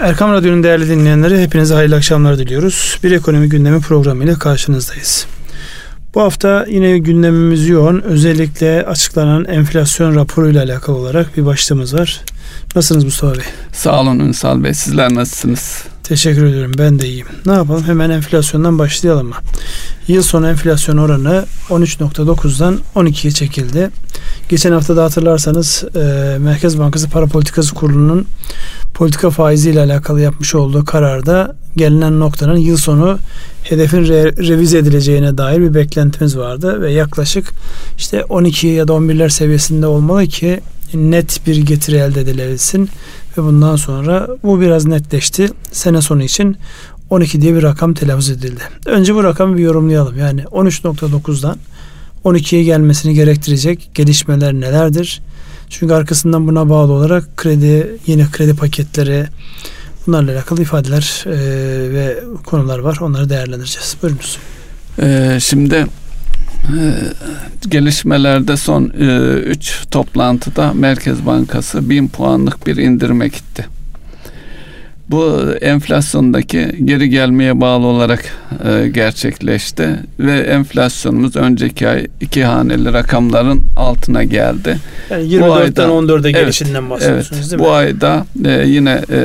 Erkam Radyo'nun değerli dinleyenleri hepinize hayırlı akşamlar diliyoruz. Bir ekonomi gündemi programıyla karşınızdayız. Bu hafta yine gündemimiz yoğun. Özellikle açıklanan enflasyon raporuyla alakalı olarak bir başlığımız var. Nasılsınız Mustafa Bey? Sağ olun Ünsal Bey. Sizler nasılsınız? Teşekkür ediyorum. Ben de iyiyim. Ne yapalım? Hemen enflasyondan başlayalım mı? Yıl sonu enflasyon oranı 13.9'dan 12'ye çekildi. Geçen hafta da hatırlarsanız e, Merkez Bankası Para Politikası Kurulu'nun politika faizi ile alakalı yapmış olduğu kararda gelinen noktanın yıl sonu hedefin re- revize edileceğine dair bir beklentimiz vardı ve yaklaşık işte 12 ya da 11'ler seviyesinde olmalı ki net bir getiri elde edilebilsin ve bundan sonra bu biraz netleşti. Sene sonu için 12 diye bir rakam telaffuz edildi. Önce bu rakamı bir yorumlayalım. Yani 13.9'dan 12'ye gelmesini gerektirecek gelişmeler nelerdir? Çünkü arkasından buna bağlı olarak kredi, yeni kredi paketleri bunlarla alakalı ifadeler e, ve konular var. Onları değerlendireceğiz. Buyurunuz. Ee, şimdi gelişmelerde son 3 e, toplantıda Merkez Bankası 1000 puanlık bir indirime gitti. Bu enflasyondaki geri gelmeye bağlı olarak e, gerçekleşti ve enflasyonumuz önceki ay iki haneli rakamların altına geldi. Yani 24'ten 14'e gelişinden bahsediyorsunuz evet, değil mi? Bu ayda e, yine e,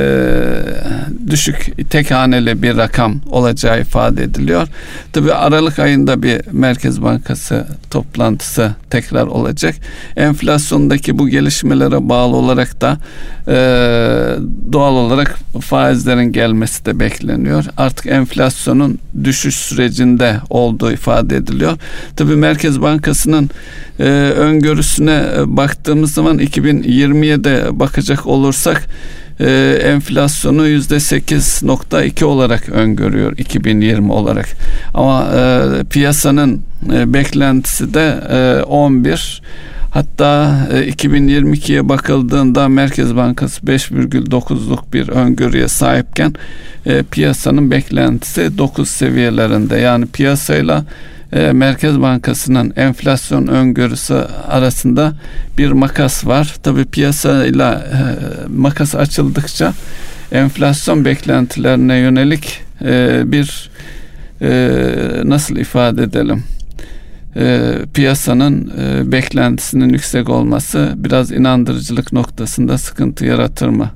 düşük tek haneli bir rakam olacağı ifade ediliyor. Tabi Aralık ayında bir Merkez Bankası toplantısı tekrar olacak. Enflasyondaki bu gelişmelere bağlı olarak da e, doğal olarak faizlerin gelmesi de bekleniyor. Artık enflasyonun düşüş sürecinde olduğu ifade ediliyor. Tabi Merkez Bankası'nın e, öngörüsüne baktığımız zaman 2020'ye de bakacak olursak e, enflasyonu yüzde 8.2 olarak öngörüyor 2020 olarak. Ama e, piyasanın e, beklentisi de e, 11 Hatta 2022'ye e, bakıldığında Merkez Bankası 5,9'luk bir öngörüye sahipken e, piyasanın beklentisi 9 seviyelerinde. Yani piyasayla e, Merkez Bankası'nın enflasyon öngörüsü arasında bir makas var. Tabi piyasayla e, makas açıldıkça enflasyon beklentilerine yönelik e, bir e, nasıl ifade edelim? piyasanın beklentisinin yüksek olması biraz inandırıcılık noktasında sıkıntı yaratır mı?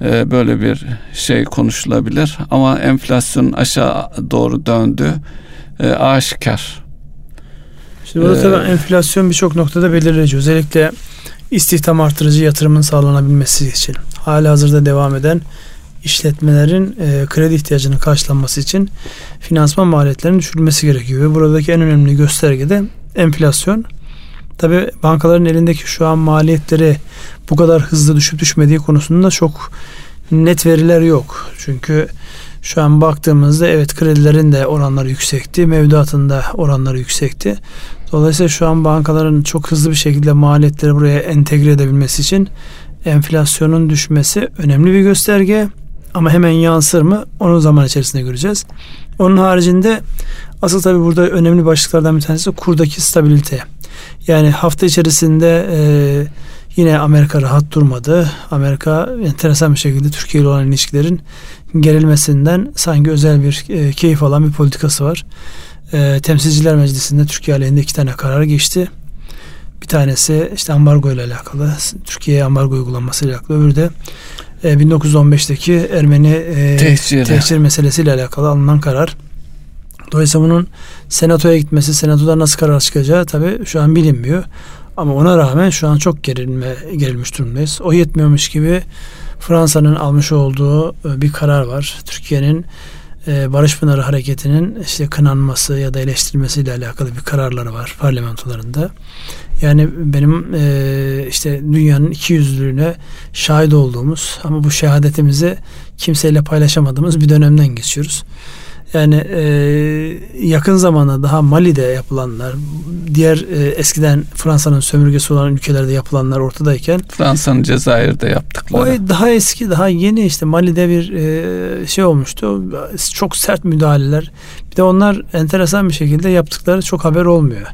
Böyle bir şey konuşulabilir ama enflasyon aşağı doğru döndü e, aşikar. Şimdi burada ee, tabii enflasyon birçok noktada belirleyici. Özellikle istihdam artırıcı yatırımın sağlanabilmesi için. Hala hazırda devam eden işletmelerin e, kredi ihtiyacının karşılanması için finansman maliyetlerinin düşürülmesi gerekiyor. Ve buradaki en önemli gösterge de enflasyon. Tabi bankaların elindeki şu an maliyetleri bu kadar hızlı düşüp düşmediği konusunda çok net veriler yok. Çünkü şu an baktığımızda evet kredilerin de oranları yüksekti, mevduatın da oranları yüksekti. Dolayısıyla şu an bankaların çok hızlı bir şekilde maliyetleri buraya entegre edebilmesi için enflasyonun düşmesi önemli bir gösterge. Ama hemen yansır mı onu zaman içerisinde göreceğiz. Onun haricinde asıl tabii burada önemli başlıklardan bir tanesi kurdaki stabilite. Yani hafta içerisinde e, yine Amerika rahat durmadı. Amerika enteresan bir şekilde Türkiye ile olan ilişkilerin gerilmesinden sanki özel bir e, keyif alan bir politikası var. E, Temsilciler Meclisi'nde Türkiye aleyhinde iki tane karar geçti. Bir tanesi işte ambargo ile alakalı. Türkiye'ye ambargo uygulanması ile alakalı. Öbürü de 1915'teki e, Ermeni e, tehcir, tehcir meselesiyle alakalı alınan karar. Dolayısıyla bunun senatoya gitmesi, senatoda nasıl karar çıkacağı tabii şu an bilinmiyor. Ama ona rağmen şu an çok gerilme, gerilmiş durumdayız. O yetmiyormuş gibi Fransa'nın almış olduğu e, bir karar var. Türkiye'nin e, Barış Pınarı Hareketi'nin işte kınanması ya da eleştirilmesiyle alakalı bir kararları var parlamentolarında. Yani benim e, işte dünyanın iki yüzlülüğüne şahit olduğumuz ama bu şehadetimizi kimseyle paylaşamadığımız bir dönemden geçiyoruz. Yani e, yakın zamanda daha Mali'de yapılanlar, diğer e, eskiden Fransa'nın sömürgesi olan ülkelerde yapılanlar ortadayken Fransa'nın Cezayir'de yaptıkları. O daha eski, daha yeni işte Mali'de bir e, şey olmuştu. Çok sert müdahaleler. Bir de onlar enteresan bir şekilde yaptıkları çok haber olmuyor.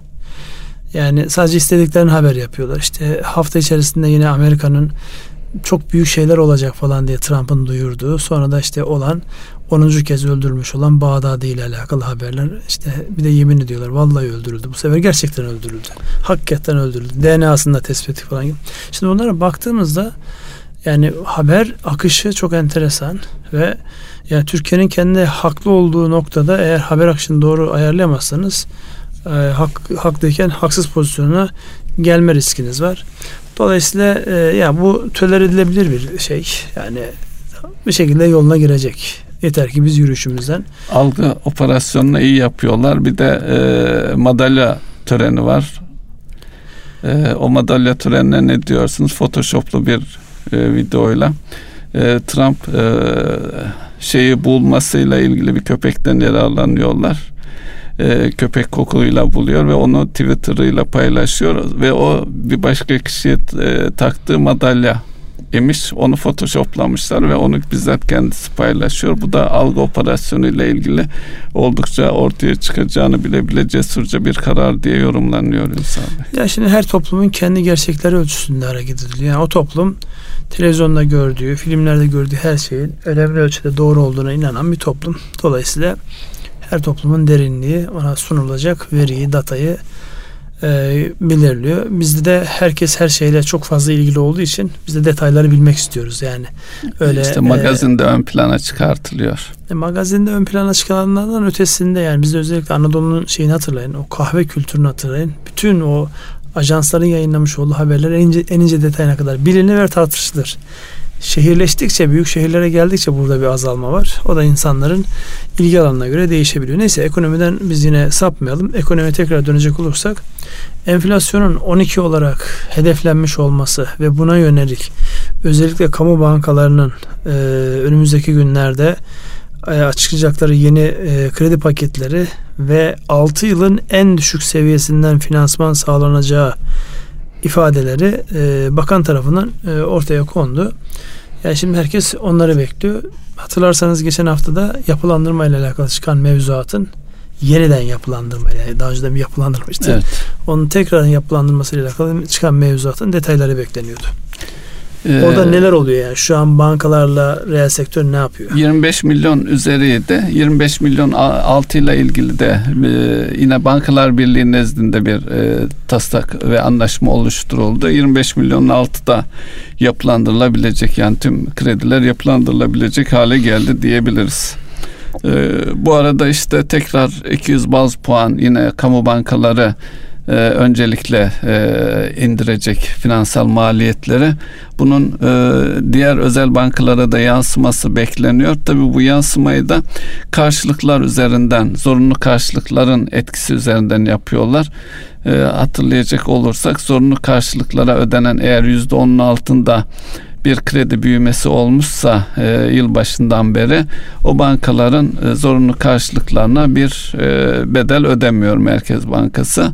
Yani sadece istediklerini haber yapıyorlar. İşte hafta içerisinde yine Amerika'nın çok büyük şeyler olacak falan diye Trump'ın duyurduğu sonra da işte olan 10. kez öldürülmüş olan Bağdadi ile alakalı haberler işte bir de yemin ediyorlar vallahi öldürüldü. Bu sefer gerçekten öldürüldü. Hakikaten öldürüldü. DNA'sında tespit falan gibi. Şimdi bunlara baktığımızda yani haber akışı çok enteresan ve yani Türkiye'nin kendi haklı olduğu noktada eğer haber akışını doğru ayarlayamazsanız e, hak, haklıyken haksız pozisyona gelme riskiniz var. Dolayısıyla e, ya bu töler edilebilir bir şey. Yani bir şekilde yoluna girecek. Yeter ki biz yürüyüşümüzden. Algı operasyonunu iyi yapıyorlar. Bir de e, madalya töreni var. E, o madalya törenine ne diyorsunuz? Photoshop'lu bir e, videoyla e, Trump e, şeyi bulmasıyla ilgili bir köpekten yararlanıyorlar. E, köpek kokuyla buluyor ve onu Twitter'ıyla paylaşıyor ve o bir başka kişiye e, taktığı madalya imiş. Onu photoshoplamışlar ve onu bizzat kendisi paylaşıyor. Bu da algı operasyonu ile ilgili oldukça ortaya çıkacağını bile bile cesurca bir karar diye yorumlanıyor insan. Ya şimdi her toplumun kendi gerçekleri ölçüsünde hareket ediliyor. Yani o toplum televizyonda gördüğü, filmlerde gördüğü her şeyin önemli ölçüde doğru olduğuna inanan bir toplum. Dolayısıyla her toplumun derinliği ona sunulacak veriyi, datayı e, belirliyor. Bizde de herkes her şeyle çok fazla ilgili olduğu için biz de detayları bilmek istiyoruz yani. Öyle işte magazinde e, ön plana çıkartılıyor. E, magazinde ön plana çıkarılanlardan ötesinde yani biz de özellikle Anadolu'nun şeyini hatırlayın. O kahve kültürünü hatırlayın. Bütün o ajansların yayınlamış olduğu haberler en ince, en ince detayına kadar bilinir ve tartışılır şehirleştikçe, büyük şehirlere geldikçe burada bir azalma var. O da insanların ilgi alanına göre değişebiliyor. Neyse ekonomiden biz yine sapmayalım. Ekonomiye tekrar dönecek olursak enflasyonun 12 olarak hedeflenmiş olması ve buna yönelik özellikle kamu bankalarının e, önümüzdeki günlerde e, açıklayacakları yeni e, kredi paketleri ve 6 yılın en düşük seviyesinden finansman sağlanacağı ifadeleri e, bakan tarafından e, ortaya kondu. Yani şimdi herkes onları bekliyor. Hatırlarsanız geçen haftada yapılandırma ile alakalı çıkan mevzuatın yeniden yapılandırma yani daha önceden bir yapılandırmıştı. Evet. Onun tekrar yapılandırması ile alakalı çıkan mevzuatın detayları bekleniyordu. Ee, Orada neler oluyor yani? Şu an bankalarla reel sektör ne yapıyor? 25 milyon üzeriydi. 25 milyon altı ile ilgili de e, yine Bankalar Birliği nezdinde bir e, taslak ve anlaşma oluşturuldu. 25 milyon altı da yapılandırılabilecek yani tüm krediler yapılandırılabilecek hale geldi diyebiliriz. Ee, bu arada işte tekrar 200 baz puan yine kamu bankaları e, öncelikle e, indirecek finansal maliyetleri. Bunun e, diğer özel bankalara da yansıması bekleniyor. Tabii bu yansımayı da karşılıklar üzerinden, zorunlu karşılıkların etkisi üzerinden yapıyorlar. E, hatırlayacak olursak zorunlu karşılıklara ödenen eğer yüzde onun altında bir kredi büyümesi olmuşsa e, yıl başından beri o bankaların e, zorunlu karşılıklarına bir e, bedel ödemiyor Merkez Bankası.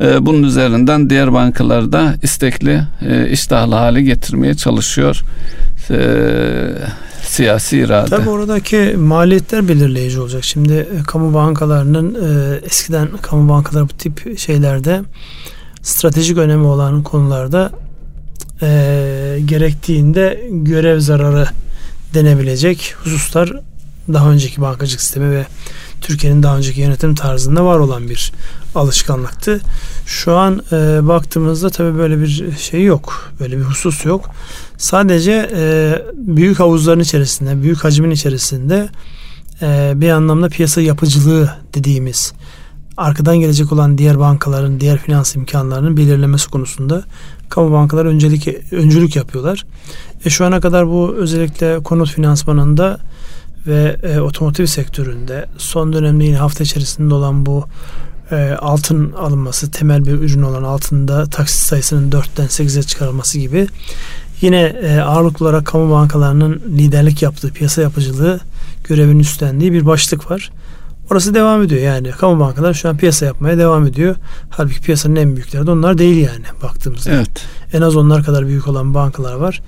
E, bunun üzerinden diğer bankaları da istekli, e, iştahlı hale getirmeye çalışıyor. E, siyasi irade. Tabii oradaki maliyetler belirleyici olacak. Şimdi e, kamu bankalarının e, eskiden kamu bankaları bu tip şeylerde stratejik önemi olan konularda e, gerektiğinde görev zararı denebilecek hususlar daha önceki bankacılık sistemi ve Türkiye'nin daha önceki yönetim tarzında var olan bir alışkanlıktı. Şu an e, baktığımızda tabii böyle bir şey yok. Böyle bir husus yok. Sadece e, büyük havuzların içerisinde, büyük hacmin içerisinde e, bir anlamda piyasa yapıcılığı dediğimiz arkadan gelecek olan diğer bankaların, diğer finans imkanlarının belirlemesi konusunda kamu bankaları öncelik öncülük yapıyorlar. E şu ana kadar bu özellikle konut finansmanında ve e, otomotiv sektöründe son dönemde yine hafta içerisinde olan bu e, altın alınması, temel bir ürün olan altında taksit sayısının 4'ten 8'e çıkarılması gibi yine e, ağırlıklı olarak kamu bankalarının liderlik yaptığı piyasa yapıcılığı görevini üstlendiği bir başlık var. Orası devam ediyor yani. Kamu bankalar şu an piyasa yapmaya devam ediyor. Halbuki piyasanın en büyükleri de onlar değil yani baktığımızda. Evet. En az onlar kadar büyük olan bankalar var.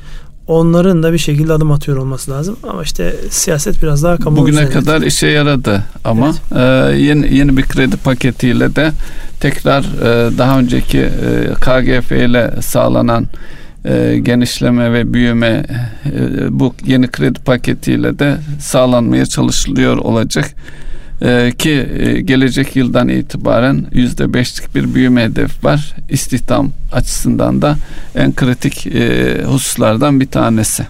Onların da bir şekilde adım atıyor olması lazım. Ama işte siyaset biraz daha kamu Bugüne kadar işe yaradı ama evet. e, yeni yeni bir kredi paketiyle de tekrar e, daha önceki e, KGF ile sağlanan e, genişleme ve büyüme e, bu yeni kredi paketiyle de sağlanmaya çalışılıyor olacak. E, ki e, gelecek yıldan itibaren yüzde beşlik bir büyüme hedefi var. İstihdam açısından da en kritik e, hususlardan bir tanesi.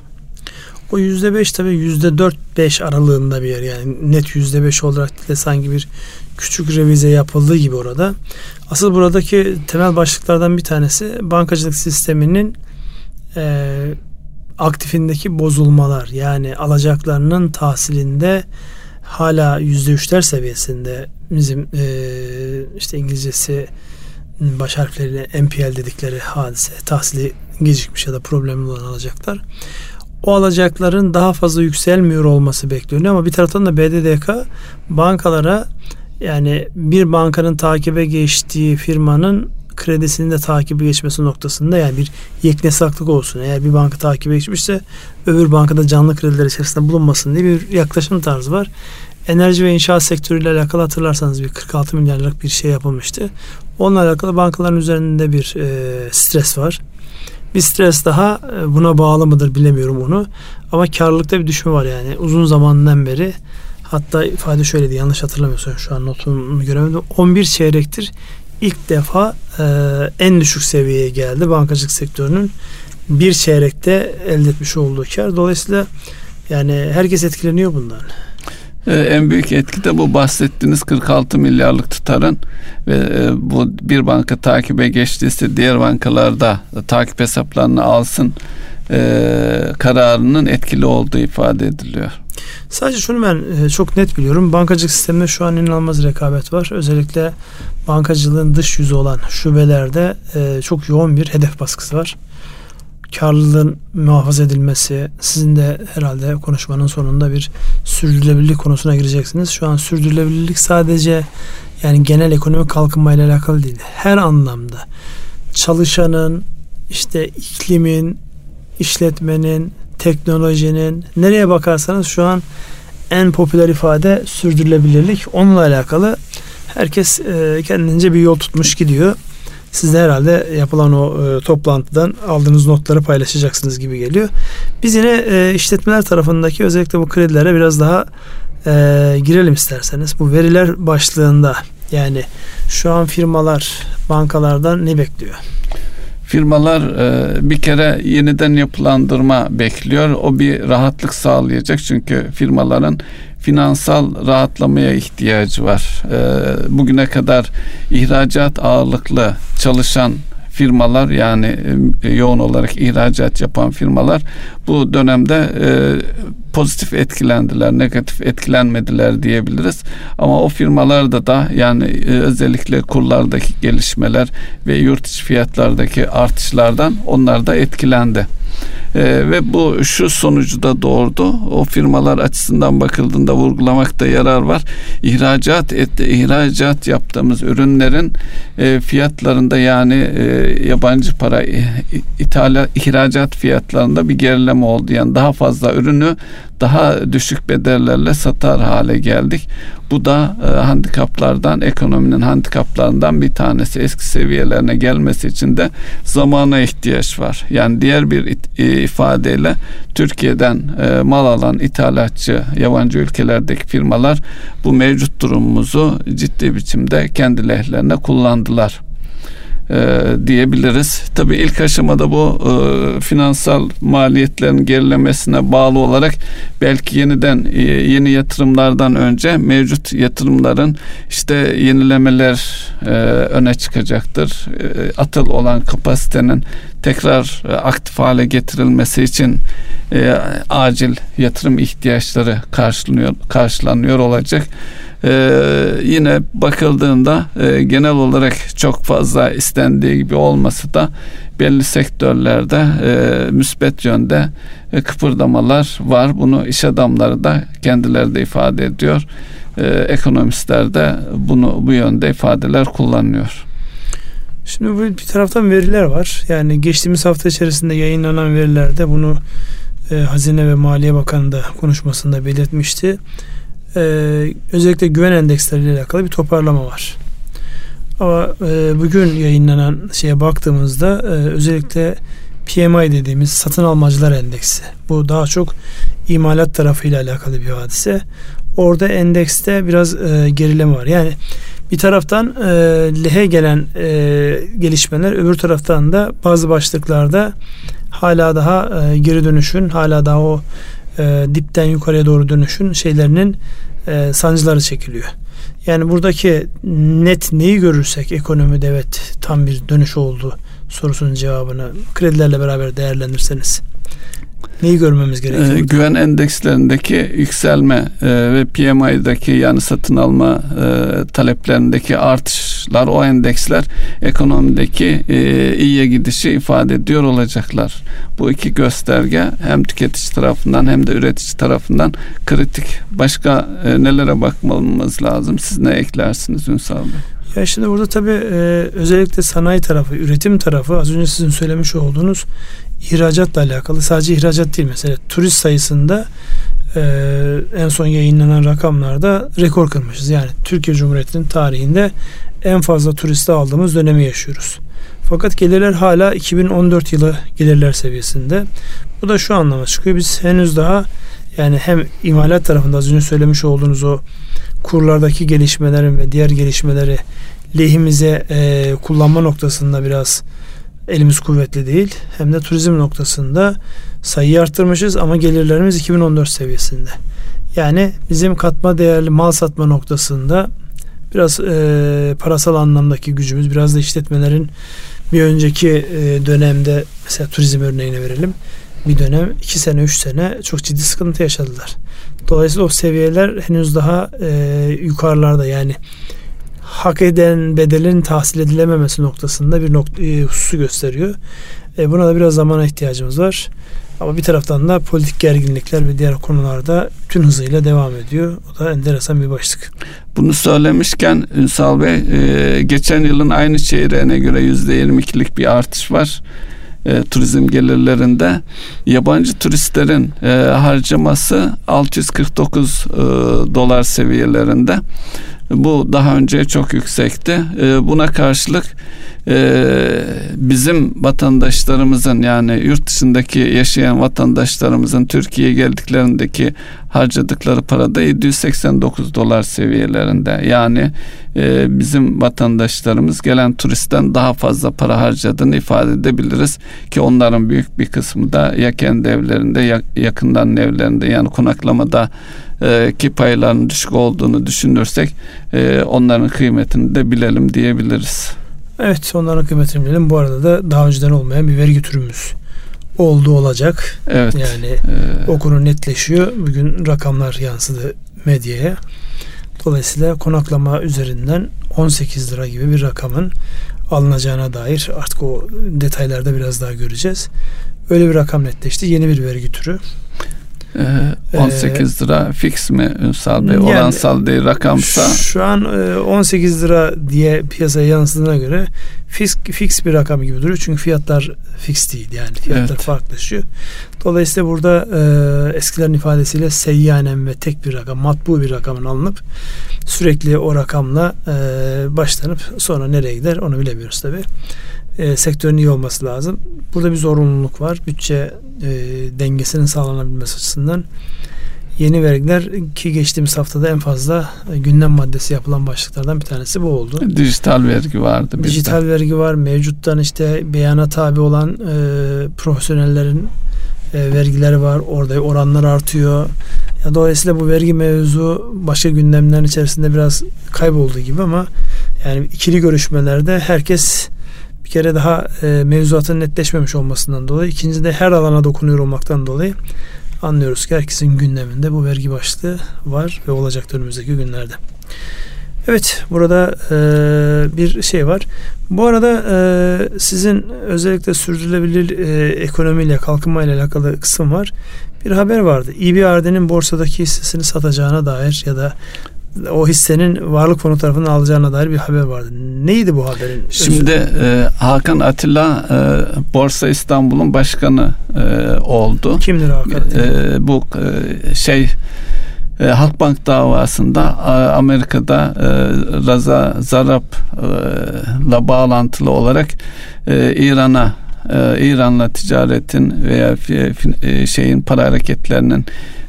O yüzde beş tabi yüzde dört beş aralığında bir yer yani net yüzde beş olarak de sanki bir küçük revize yapıldığı gibi orada. Asıl buradaki temel başlıklardan bir tanesi bankacılık sisteminin e, aktifindeki bozulmalar yani alacaklarının tahsilinde hala yüzde üçler seviyesinde bizim e, işte İngilizcesi baş harfleriyle NPL dedikleri hadise tahsili gecikmiş ya da problemli olan alacaklar. O alacakların daha fazla yükselmiyor olması bekleniyor ama bir taraftan da BDDK bankalara yani bir bankanın takibe geçtiği firmanın kredisinin de takibi geçmesi noktasında yani bir yeknesaklık olsun. Eğer bir banka takibe geçmişse öbür bankada canlı krediler içerisinde bulunmasın diye bir yaklaşım tarzı var. Enerji ve inşaat sektörüyle alakalı hatırlarsanız bir 46 milyarlık bir şey yapılmıştı. Onunla alakalı bankaların üzerinde bir e, stres var. Bir stres daha e, buna bağlı mıdır bilemiyorum onu. Ama karlılıkta bir düşme var yani. Uzun zamandan beri hatta ifade şöyleydi yanlış hatırlamıyorsam şu an notumu göremedim. 11 çeyrektir ilk defa e, en düşük seviyeye geldi bankacılık sektörünün bir çeyrekte elde etmiş olduğu kar. Dolayısıyla yani herkes etkileniyor bundan. Ee, en büyük etki de bu bahsettiğiniz 46 milyarlık tutarın ve e, bu bir banka takibe geçtiyse diğer bankalarda takip hesaplarını alsın e, kararının etkili olduğu ifade ediliyor. Sadece şunu ben e, çok net biliyorum. Bankacılık sisteminde şu an inanılmaz rekabet var. Özellikle bankacılığın dış yüzü olan şubelerde çok yoğun bir hedef baskısı var karlılığın muhafaza edilmesi, sizin de herhalde konuşmanın sonunda bir sürdürülebilirlik konusuna gireceksiniz. Şu an sürdürülebilirlik sadece yani genel ekonomik kalkınmayla alakalı değil. Her anlamda çalışanın, işte iklimin, işletmenin, teknolojinin nereye bakarsanız şu an en popüler ifade sürdürülebilirlik. Onunla alakalı herkes kendince bir yol tutmuş gidiyor. Siz de herhalde yapılan o e, toplantıdan aldığınız notları paylaşacaksınız gibi geliyor. Biz yine e, işletmeler tarafındaki özellikle bu kredilere biraz daha e, girelim isterseniz. Bu veriler başlığında yani şu an firmalar bankalardan ne bekliyor? Firmalar e, bir kere yeniden yapılandırma bekliyor. O bir rahatlık sağlayacak çünkü firmaların finansal rahatlamaya ihtiyacı var. E, bugüne kadar ihracat ağırlıklı çalışan firmalar yani e, yoğun olarak ihracat yapan firmalar bu dönemde e, pozitif etkilendiler, negatif etkilenmediler diyebiliriz. Ama o firmalarda da yani e, özellikle kurlardaki gelişmeler ve yurt içi fiyatlardaki artışlardan onlar da etkilendi. E, ve bu şu sonucu da doğurdu. O firmalar açısından bakıldığında vurgulamakta yarar var. İhracat et, ihracat yaptığımız ürünlerin e, fiyatlarında yani e, yabancı para ithalat ihracat fiyatlarında bir gerileme oldu. Yani daha fazla ürünü daha düşük bedellerle satar hale geldik. Bu da e, handikaplardan, ekonominin handikaplarından bir tanesi. Eski seviyelerine gelmesi için de zamana ihtiyaç var. Yani diğer bir e, ifadeyle Türkiye'den e, mal alan ithalatçı yabancı ülkelerdeki firmalar bu mevcut durumumuzu ciddi biçimde kendi lehlerine kullandılar e, diyebiliriz. Tabii ilk aşamada bu e, finansal maliyetlerin gerilemesine bağlı olarak belki yeniden e, yeni yatırımlardan önce mevcut yatırımların işte yenilemeler e, öne çıkacaktır. E, atıl olan kapasitenin tekrar e, aktif hale getirilmesi için e, acil yatırım ihtiyaçları karşılanıyor karşılanıyor olacak. Ee, yine bakıldığında e, genel olarak çok fazla istendiği gibi olması da belli sektörlerde e, müspet yönde e, kıpırdamalar var. Bunu iş adamları da kendileri de ifade ediyor. E, ekonomistler de bunu bu yönde ifadeler kullanıyor. Şimdi bu bir taraftan veriler var. Yani geçtiğimiz hafta içerisinde yayınlanan verilerde bunu e, Hazine ve Maliye Bakanı da konuşmasında belirtmişti e, özellikle güven endeksleriyle alakalı bir toparlama var. Ama e, bugün yayınlanan şeye baktığımızda e, özellikle PMI dediğimiz satın almacılar endeksi. Bu daha çok imalat tarafıyla alakalı bir hadise. Orada endekste biraz e, gerileme var. Yani bir taraftan e, lehe gelen e, gelişmeler öbür taraftan da bazı başlıklarda hala daha e, geri dönüşün hala daha o e, dipten yukarıya doğru dönüşün şeylerinin e, sancıları çekiliyor. Yani buradaki net neyi görürsek ekonomide evet tam bir dönüş oldu sorusunun cevabını kredilerle beraber değerlendirirseniz neyi görmemiz gerekiyor? Ee, güven endekslerindeki yükselme e, ve PMI'daki yani satın alma e, taleplerindeki artışlar o endeksler ekonomideki e, iyiye gidişi ifade ediyor olacaklar. Bu iki gösterge hem tüketici tarafından hem de üretici tarafından kritik. Başka e, nelere bakmamız lazım? Siz ne eklersiniz Ünsal Bey? Ya şimdi burada tabii e, özellikle sanayi tarafı, üretim tarafı az önce sizin söylemiş olduğunuz ihracatla alakalı sadece ihracat değil mesela turist sayısında e, en son yayınlanan rakamlarda rekor kırmışız. Yani Türkiye Cumhuriyeti'nin tarihinde en fazla turisti aldığımız dönemi yaşıyoruz. Fakat gelirler hala 2014 yılı gelirler seviyesinde. Bu da şu anlama çıkıyor. Biz henüz daha yani hem imalat tarafında az önce söylemiş olduğunuz o kurlardaki gelişmelerin ve diğer gelişmeleri lehimize e, kullanma noktasında biraz elimiz kuvvetli değil. Hem de turizm noktasında sayıyı arttırmışız ama gelirlerimiz 2014 seviyesinde. Yani bizim katma değerli mal satma noktasında biraz e, parasal anlamdaki gücümüz biraz da işletmelerin bir önceki e, dönemde mesela turizm örneğini verelim. Bir dönem iki sene üç sene çok ciddi sıkıntı yaşadılar. Dolayısıyla o seviyeler henüz daha e, yukarılarda yani hak eden bedelin tahsil edilememesi noktasında bir nokta, e, hususu gösteriyor. E, buna da biraz zamana ihtiyacımız var. Ama bir taraftan da politik gerginlikler ve diğer konularda tüm hızıyla devam ediyor. O da enteresan bir başlık. Bunu söylemişken Ünsal Bey, e, geçen yılın aynı çeyreğine göre yüzde 22'lik bir artış var. E, turizm gelirlerinde yabancı turistlerin e, harcaması 649 e, dolar seviyelerinde. Bu daha önce çok yüksekti. E, buna karşılık e, bizim vatandaşlarımızın yani yurt dışındaki yaşayan vatandaşlarımızın Türkiye'ye geldiklerindeki harcadıkları para da 789 dolar seviyelerinde. Yani e, bizim vatandaşlarımız gelen turistten daha fazla para harcadığını ifade edebiliriz ki onların büyük bir kısmı da ya kendi evlerinde ya yakından evlerinde yani konaklamada e, ki paylarının düşük olduğunu düşünürsek e, onların kıymetini de bilelim diyebiliriz. Evet onların kıymetini bilelim. Bu arada da daha önceden olmayan bir vergi türümüz oldu olacak. Evet. Yani ee... o konu netleşiyor. Bugün rakamlar yansıdı medyaya. Dolayısıyla konaklama üzerinden 18 lira gibi bir rakamın alınacağına dair artık o detaylarda biraz daha göreceğiz. Öyle bir rakam netleşti. Yeni bir vergi türü. 18 ee, lira fix mi Ünsal Bey? Yani, Oransal değil rakamsa. Şu an 18 e, lira diye piyasaya yansıdığına göre fix, fix bir rakam gibi duruyor. Çünkü fiyatlar fix değil yani fiyatlar evet. farklılaşıyor. Dolayısıyla burada e, eskilerin ifadesiyle seyyanen ve tek bir rakam, matbu bir rakamın alınıp sürekli o rakamla e, başlanıp sonra nereye gider onu bilemiyoruz tabi e, sektörün iyi olması lazım. Burada bir zorunluluk var. Bütçe e, dengesinin sağlanabilmesi açısından yeni vergiler ki geçtiğimiz haftada en fazla e, gündem maddesi yapılan başlıklardan bir tanesi bu oldu. Dijital vergi vardı. Bizde. Dijital vergi var. Mevcuttan işte beyana tabi olan e, profesyonellerin e, vergileri var. Orada oranlar artıyor. Ya dolayısıyla bu vergi mevzu başka gündemlerin içerisinde biraz kayboldu gibi ama yani ikili görüşmelerde herkes bir kere daha e, mevzuatın netleşmemiş olmasından dolayı ikinci de her alana dokunuyor olmaktan dolayı anlıyoruz ki herkesin gündeminde bu vergi başlığı var ve olacak önümüzdeki günlerde. Evet burada e, bir şey var. Bu arada e, sizin özellikle sürdürülebilir e, ekonomiyle kalkınmayla alakalı kısım var. Bir haber vardı. İBRD'nin borsadaki hissesini satacağına dair ya da o hissenin varlık fonu tarafından alacağına dair bir haber vardı. Neydi bu haberin? Şimdi e, Hakan Atilla e, Borsa İstanbul'un başkanı e, oldu. Kimdir Hakan Atilla? E, bu e, şey e, Halkbank davasında e, Amerika'da e, Raza Zarap'la e, bağlantılı olarak e, İran'a e, İran'la ticaretin veya e, şeyin para hareketlerinin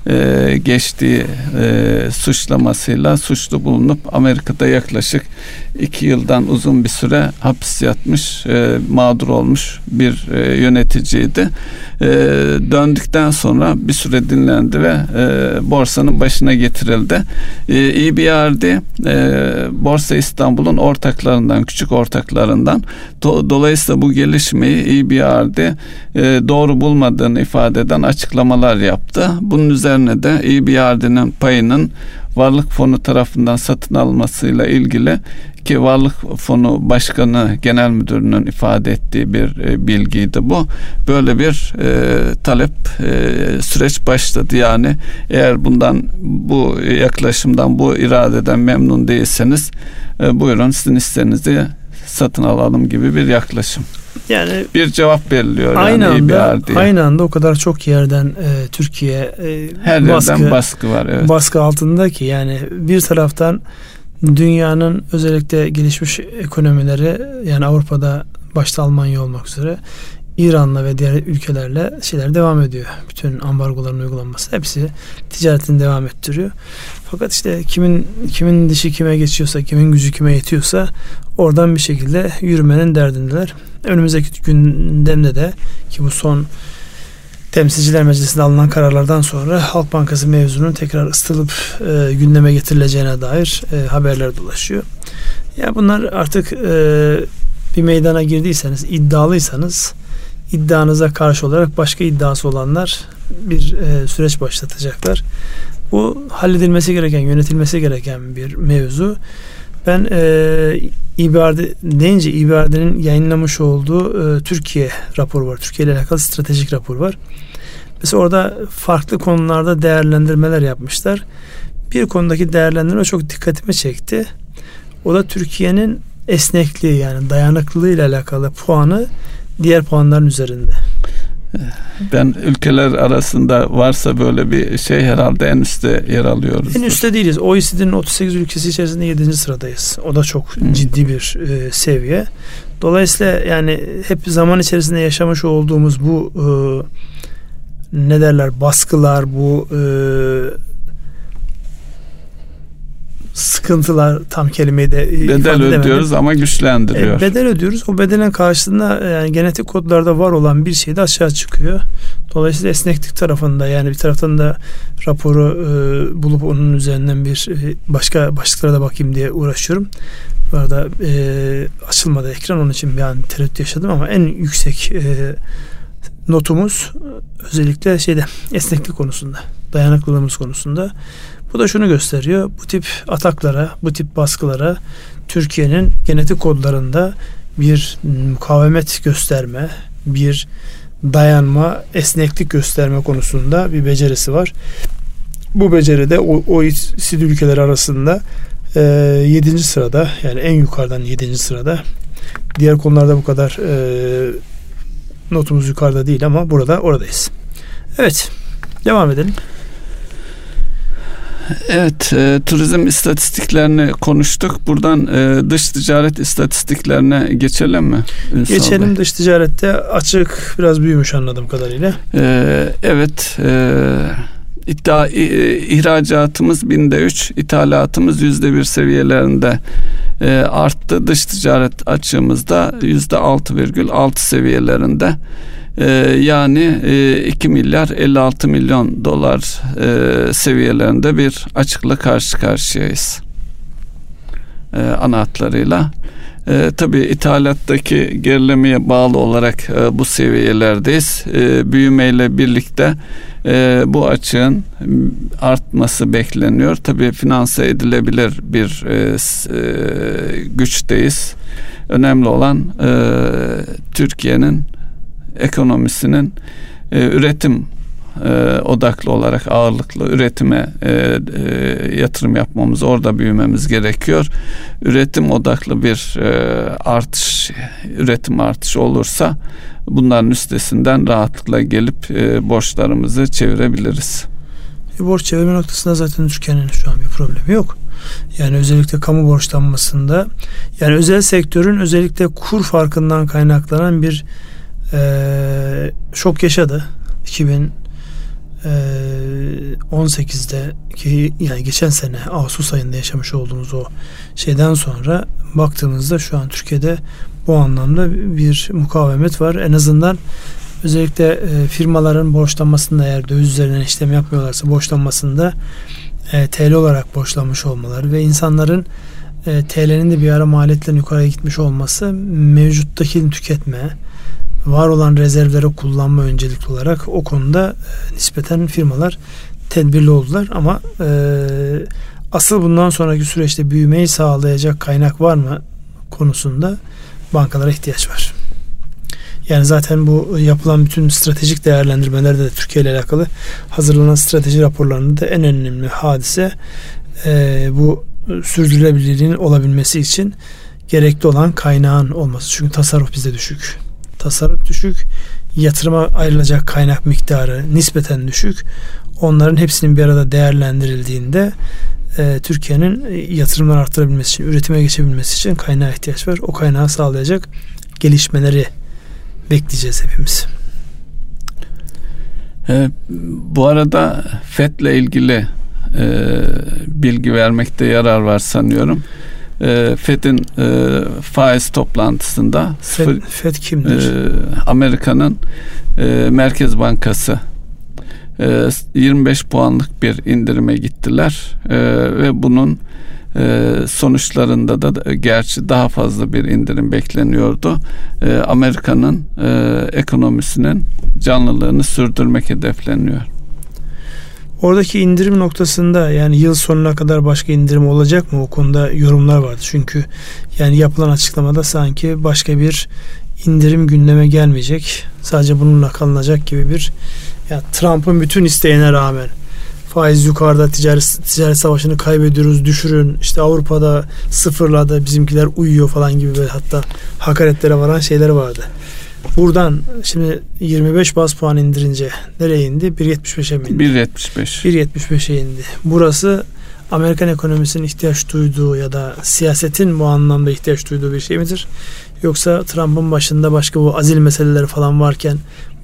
e, geçtiği e, suçlamasıyla suçlu bulunup Amerika'da yaklaşık iki yıldan uzun bir süre hapis yatmış, e, mağdur olmuş bir e, yöneticiydi. E, döndükten sonra bir süre dinlendi ve e, borsanın başına getirildi. E, EBRD e, Borsa İstanbul'un ortaklarından, küçük ortaklarından. Do, dolayısıyla bu gelişmeyi EBRD e, doğru bulmadığını ifade eden açıklamalar yaptı. Bunun üzerine de EBRD'nin payının varlık fonu tarafından satın almasıyla ilgili ki varlık fonu başkanı genel müdürünün ifade ettiği bir e, bilgiydi bu. Böyle bir e, talep e, süreç başladı. Yani eğer bundan bu yaklaşımdan bu iradeden memnun değilseniz e, buyurun sizin isteğinizi satın alalım gibi bir yaklaşım. Yani bir cevap veriliyor aynı yani anda diye. aynı anda o kadar çok yerden e, Türkiye e, her baskı, yerden baskı var evet. Baskı altında ki yani bir taraftan dünyanın özellikle gelişmiş ekonomileri yani Avrupa'da başta Almanya olmak üzere İran'la ve diğer ülkelerle şeyler devam ediyor. Bütün ambargoların uygulanması hepsi ticaretini devam ettiriyor. Fakat işte kimin kimin dişi kime geçiyorsa, kimin gücü kime yetiyorsa oradan bir şekilde yürümenin derdindeler. Önümüzdeki gündemde de ki bu son Temsilciler Meclisi'nde alınan kararlardan sonra Halk Bankası mevzunun tekrar ısıtılıp e, gündeme getirileceğine dair e, haberler dolaşıyor. Ya bunlar artık e, bir meydana girdiyseniz, iddialıysanız iddianıza karşı olarak başka iddiası olanlar bir e, süreç başlatacaklar. Bu halledilmesi gereken, yönetilmesi gereken bir mevzu. Ben e, İBRD deyince İBRD'nin yayınlamış olduğu e, Türkiye raporu var. Türkiye ile alakalı stratejik rapor var. Mesela orada farklı konularda değerlendirmeler yapmışlar. Bir konudaki değerlendirme çok dikkatimi çekti. O da Türkiye'nin esnekliği yani dayanıklılığı ile alakalı puanı diğer puanların üzerinde. Ben ülkeler arasında varsa böyle bir şey herhalde en üstte yer alıyoruz. En üstte değiliz. OECD'nin 38 ülkesi içerisinde 7. sıradayız. O da çok hmm. ciddi bir e, seviye. Dolayısıyla yani hep zaman içerisinde yaşamış olduğumuz bu e, ne derler baskılar, bu e, sıkıntılar tam kelimeyi de bedel ödüyoruz ama güçlendiriyor. E, bedel ödüyoruz. O bedelin karşılığında yani genetik kodlarda var olan bir şey de aşağı çıkıyor. Dolayısıyla esneklik tarafında yani bir taraftan da raporu e, bulup onun üzerinden bir e, başka başlıklara da bakayım diye uğraşıyorum. Bu arada e, açılmadı ekran onun için bir an tereddüt yaşadım ama en yüksek e, notumuz özellikle şeyde esneklik konusunda, dayanıklılığımız konusunda. Bu da şunu gösteriyor. Bu tip ataklara, bu tip baskılara Türkiye'nin genetik kodlarında bir mukavemet gösterme, bir dayanma, esneklik gösterme konusunda bir becerisi var. Bu beceride o, OECD ülkeleri arasında e, 7. sırada yani en yukarıdan 7. sırada. Diğer konularda bu kadar e, notumuz yukarıda değil ama burada oradayız. Evet. Devam edelim. Evet, e, turizm istatistiklerini konuştuk. Buradan e, dış ticaret istatistiklerine geçelim mi? Ünsal geçelim Bey? dış ticarette açık biraz büyümüş anladığım kadarıyla. E, evet, e, iddia, ihracatımız binde üç, ithalatımız yüzde bir seviyelerinde e, arttı. Dış ticaret açığımızda yüzde altı virgül altı seviyelerinde. E, yani e, 2 milyar 56 milyon dolar e, seviyelerinde bir açıkla karşı karşıyayız. E, ana hatlarıyla. E, tabii ithalattaki gerilemeye bağlı olarak e, bu seviyelerdeyiz. E, büyümeyle birlikte e, bu açığın artması bekleniyor. Tabii finanse edilebilir bir e, e, güçteyiz. Önemli olan e, Türkiye'nin ekonomisinin e, üretim e, odaklı olarak ağırlıklı üretime e, e, yatırım yapmamız, orada büyümemiz gerekiyor. Üretim odaklı bir e, artış, üretim artışı olursa bunların üstesinden rahatlıkla gelip e, borçlarımızı çevirebiliriz. E, borç çevirme noktasında zaten Türkiye'nin şu an bir problemi yok. Yani özellikle kamu borçlanmasında yani özel sektörün özellikle kur farkından kaynaklanan bir e, şok yaşadı. 2018'de ki yani geçen sene Ağustos ayında yaşamış olduğumuz o şeyden sonra baktığımızda şu an Türkiye'de bu anlamda bir mukavemet var. En azından özellikle e, firmaların borçlanmasında eğer döviz üzerinden işlem yapmıyorlarsa borçlanmasında e, TL olarak borçlanmış olmaları ve insanların e, TL'nin de bir ara maliyetlerin yukarıya gitmiş olması mevcuttakini tüketme, var olan rezervleri kullanma öncelikli olarak o konuda e, nispeten firmalar tedbirli oldular ama e, asıl bundan sonraki süreçte büyümeyi sağlayacak kaynak var mı konusunda bankalara ihtiyaç var. Yani zaten bu yapılan bütün stratejik değerlendirmelerde de Türkiye ile alakalı hazırlanan strateji raporlarında da en önemli hadise e, bu sürdürülebilirliğin olabilmesi için gerekli olan kaynağın olması. Çünkü tasarruf bizde düşük. Tasarruf düşük. Yatırıma ayrılacak kaynak miktarı nispeten düşük. Onların hepsinin bir arada değerlendirildiğinde e, Türkiye'nin yatırımlar arttırabilmesi için, üretime geçebilmesi için kaynağa ihtiyaç var. O kaynağı sağlayacak gelişmeleri bekleyeceğiz hepimiz. E, bu arada FED'le ilgili e, bilgi vermekte yarar var sanıyorum. E, FED'in e, faiz toplantısında FED, sıfır, FED kimdir? E, Amerika'nın e, Merkez Bankası 25 e, puanlık bir indirime gittiler e, ve bunun e, sonuçlarında da gerçi daha fazla bir indirim bekleniyordu. Amerika'nın ekonomisinin canlılığını sürdürmek hedefleniyor. Oradaki indirim noktasında yani yıl sonuna kadar başka indirim olacak mı? O konuda yorumlar vardı. Çünkü yani yapılan açıklamada sanki başka bir indirim gündeme gelmeyecek. Sadece bununla kalınacak gibi bir ya Trump'ın bütün isteğine rağmen faiz yukarıda ticaret, ticaret savaşını kaybediyoruz düşürün işte Avrupa'da sıfırladı bizimkiler uyuyor falan gibi böyle hatta hakaretlere varan şeyler vardı. Buradan şimdi 25 bas puan indirince nereye indi? 1.75'e mi indi? 1.75. 1.75'e indi. Burası Amerikan ekonomisinin ihtiyaç duyduğu ya da siyasetin bu anlamda ihtiyaç duyduğu bir şey midir? Yoksa Trump'ın başında başka bu azil meseleleri falan varken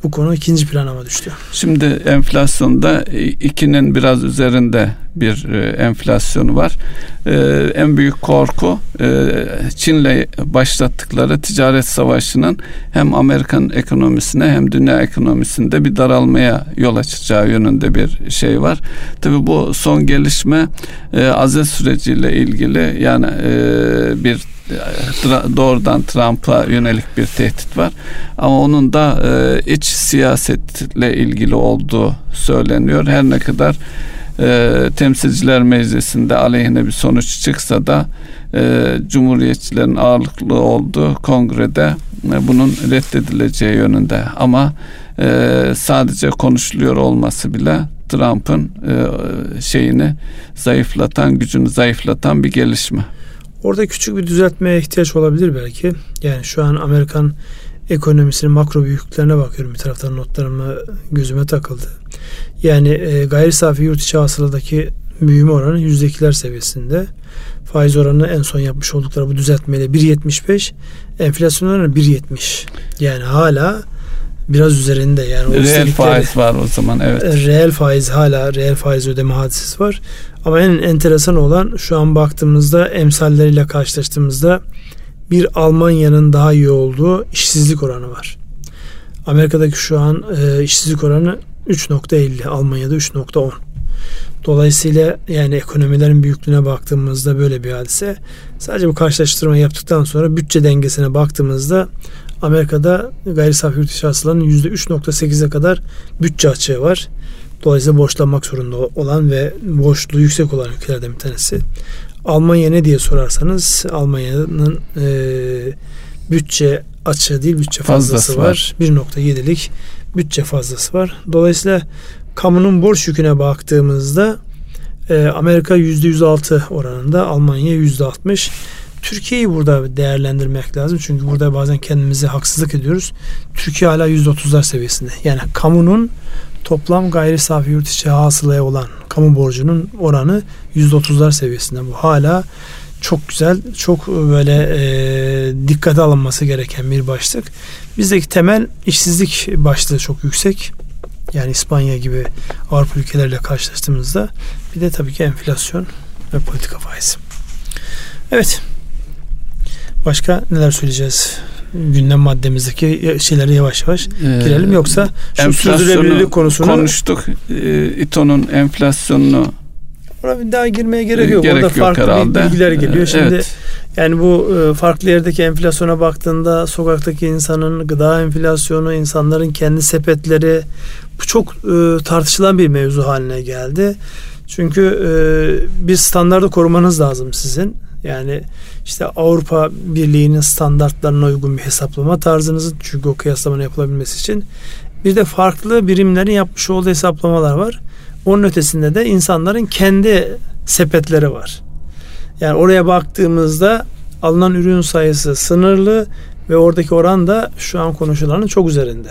bu konu ikinci plana mı düştü? Şimdi enflasyonda ikinin biraz üzerinde bir e, enflasyonu var. Ee, en büyük korku e, Çin'le başlattıkları ticaret savaşının hem Amerikan ekonomisine hem dünya ekonomisinde bir daralmaya yol açacağı yönünde bir şey var. Tabi bu son gelişme e, azel süreciyle ilgili yani e, bir doğrudan Trump'a yönelik bir tehdit var. Ama onun da e, iç siyasetle ilgili olduğu söyleniyor. Her ne kadar e, temsilciler meclisinde aleyhine bir sonuç çıksa da e, cumhuriyetçilerin ağırlıklı olduğu kongrede e, bunun reddedileceği yönünde. Ama e, sadece konuşuluyor olması bile Trump'ın e, şeyini zayıflatan, gücünü zayıflatan bir gelişme. Orada küçük bir düzeltmeye ihtiyaç olabilir belki. Yani şu an Amerikan ekonomisinin makro büyüklüklerine bakıyorum bir taraftan notlarıma gözüme takıldı. Yani e, gayri safi yurt içi hasıladaki büyüme oranı yüzdekiler seviyesinde. Faiz oranı en son yapmış oldukları bu düzeltmeyle 1.75, enflasyon oranı 1.70. Yani hala biraz üzerinde yani. Reel faiz var o zaman evet. E, reel faiz hala reel faiz ödeme hadisesi var. Ama en enteresan olan şu an baktığımızda emsalleriyle karşılaştığımızda bir Almanya'nın daha iyi olduğu işsizlik oranı var. Amerika'daki şu an e, işsizlik oranı 3.50, Almanya'da 3.10. Dolayısıyla yani ekonomilerin büyüklüğüne baktığımızda böyle bir hadise. Sadece bu karşılaştırma yaptıktan sonra bütçe dengesine baktığımızda Amerika'da gayri safi yurt içi hasılanın %3.8'e kadar bütçe açığı var. Dolayısıyla borçlanmak zorunda olan ve borçlu yüksek olan ülkelerden bir tanesi. Almanya ne diye sorarsanız Almanya'nın e, bütçe açığı değil bütçe fazlası, fazlası var. var. 1.7'lik bütçe fazlası var. Dolayısıyla kamunun borç yüküne baktığımızda e, Amerika %106 oranında, Almanya %60. Türkiye'yi burada değerlendirmek lazım. Çünkü burada bazen kendimize haksızlık ediyoruz. Türkiye hala %30'lar seviyesinde. Yani kamunun toplam gayri safi yurt içi hasılaya olan kamu borcunun oranı %30'lar seviyesinde. Bu hala çok güzel, çok böyle e, dikkate alınması gereken bir başlık. Bizdeki temel işsizlik başlığı çok yüksek. Yani İspanya gibi Avrupa ülkelerle karşılaştığımızda bir de tabii ki enflasyon ve politika faizi. Evet. Başka neler söyleyeceğiz? Gündem maddemizdeki şeyleri yavaş yavaş ee, girelim yoksa şu sürdürülebilirlik konusunu konuştuk. Ee, İTO'nun enflasyonunu Ona bir daha girmeye gerek yok. Gerek Orada yok farklı herhalde. bilgiler geliyor. Şimdi evet. Yani bu e, farklı yerdeki enflasyona baktığında sokaktaki insanın gıda enflasyonu, insanların kendi sepetleri bu çok e, tartışılan bir mevzu haline geldi. Çünkü e, bir standardı korumanız lazım sizin. Yani işte Avrupa Birliği'nin standartlarına uygun bir hesaplama tarzınızın çünkü o kıyaslamanın yapılabilmesi için bir de farklı birimlerin yapmış olduğu hesaplamalar var. Onun ötesinde de insanların kendi sepetleri var. Yani oraya baktığımızda alınan ürün sayısı sınırlı ve oradaki oran da şu an konuşulanın çok üzerinde.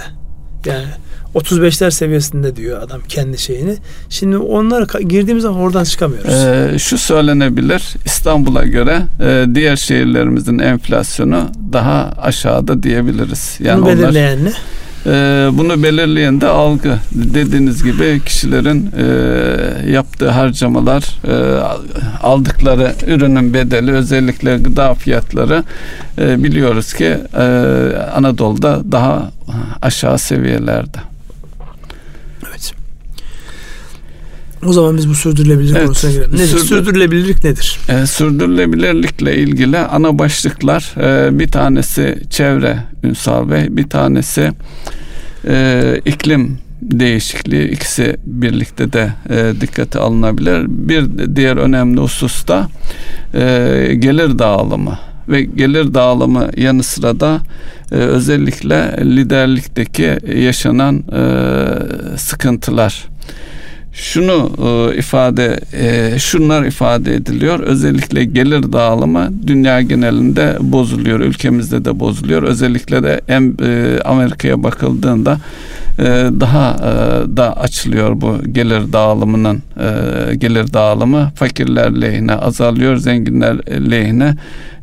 Yani 35'ler seviyesinde diyor adam kendi şeyini. Şimdi onlar girdiğimiz zaman oradan çıkamıyoruz. Ee, şu söylenebilir İstanbul'a göre e, diğer şehirlerimizin enflasyonu daha aşağıda diyebiliriz. Yani Bunu belirleyen onlar, ne? E, bunu belirleyen de algı. Dediğiniz gibi kişilerin e, yaptığı harcamalar, e, aldıkları ürünün bedeli, özellikle gıda fiyatları e, biliyoruz ki Anadolu'da daha aşağı seviyelerde. O zaman biz bu sürdürülebilirlik evet. konusuna girelim. Nedir? Sürdür, sürdürülebilirlik nedir? E, sürdürülebilirlikle ilgili ana başlıklar e, bir tanesi çevre Ünsal Bey, bir tanesi e, iklim değişikliği ikisi birlikte de e, dikkate alınabilir. Bir diğer önemli husus da e, gelir dağılımı ve gelir dağılımı yanı sıra da e, özellikle liderlikteki yaşanan e, sıkıntılar şunu e, ifade e, şunlar ifade ediliyor. Özellikle gelir dağılımı dünya genelinde bozuluyor. Ülkemizde de bozuluyor. Özellikle de e, Amerika'ya bakıldığında daha e, da açılıyor bu gelir dağılımının e, gelir dağılımı fakirler lehine azalıyor, zenginler lehine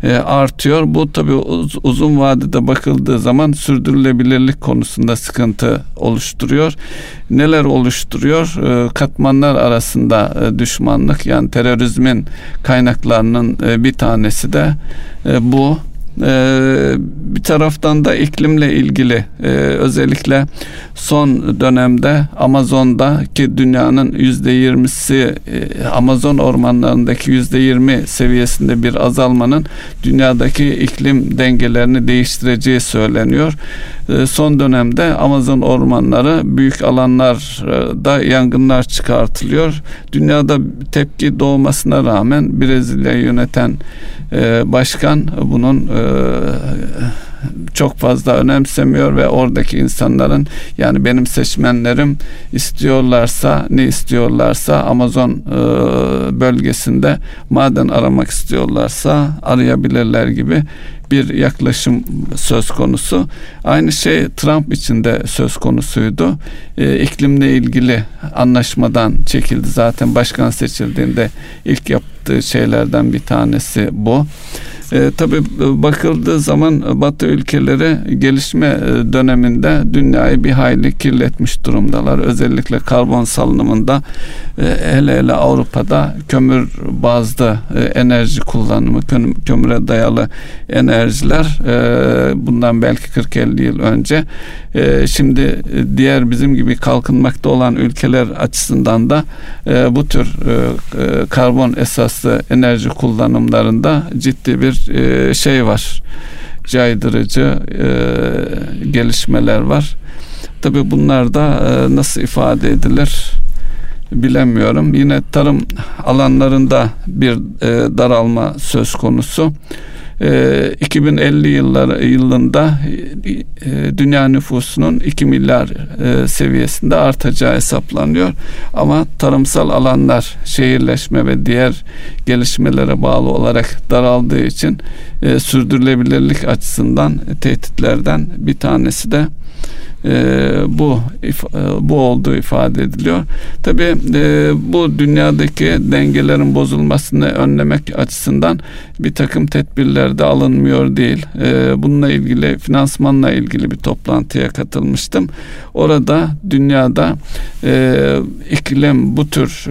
e, artıyor. Bu tabi uz, uzun vadede bakıldığı zaman sürdürülebilirlik konusunda sıkıntı oluşturuyor. Neler oluşturuyor? Katmanlar arasında düşmanlık yani terörizmin kaynaklarının bir tanesi de bu. Ee, bir taraftan da iklimle ilgili e, özellikle son dönemde Amazon'da ki dünyanın yüzde yirmisi e, Amazon ormanlarındaki yüzde yirmi seviyesinde bir azalmanın dünyadaki iklim dengelerini değiştireceği söyleniyor. E, son dönemde Amazon ormanları büyük alanlarda yangınlar çıkartılıyor. Dünyada tepki doğmasına rağmen Brezilya'yı yöneten başkan bunun çok fazla önemsemiyor ve oradaki insanların yani benim seçmenlerim istiyorlarsa ne istiyorlarsa Amazon e, bölgesinde maden aramak istiyorlarsa arayabilirler gibi bir yaklaşım söz konusu. Aynı şey Trump için de söz konusuydu. E, iklimle ilgili anlaşmadan çekildi. Zaten başkan seçildiğinde ilk yaptığı şeylerden bir tanesi bu. E, tabii e, bakıldığı zaman Batı ülkeleri gelişme e, döneminde dünyayı bir hayli kirletmiş durumdalar. Özellikle karbon salınımında e, hele hele Avrupa'da kömür bazlı e, enerji kullanımı, kömüre dayalı enerjiler e, bundan belki 40-50 yıl önce e, şimdi e, diğer bizim gibi kalkınmakta olan ülkeler açısından da e, bu tür e, e karbon esaslı enerji kullanımlarında ciddi bir e, şey var. Caydırıcı e, gelişmeler var. Tabi bunlar da e, nasıl ifade edilir bilemiyorum. Yine tarım alanlarında bir e, daralma söz konusu. 2050 ee, yıllar yılında e, dünya nüfusunun 2 milyar e, seviyesinde artacağı hesaplanıyor. Ama tarımsal alanlar şehirleşme ve diğer gelişmelere bağlı olarak daraldığı için e, sürdürülebilirlik açısından tehditlerden bir tanesi de bu bu olduğu ifade ediliyor. Tabi bu dünyadaki dengelerin bozulmasını önlemek açısından bir takım tedbirler de alınmıyor değil. bununla ilgili finansmanla ilgili bir toplantıya katılmıştım. Orada dünyada iklim bu tür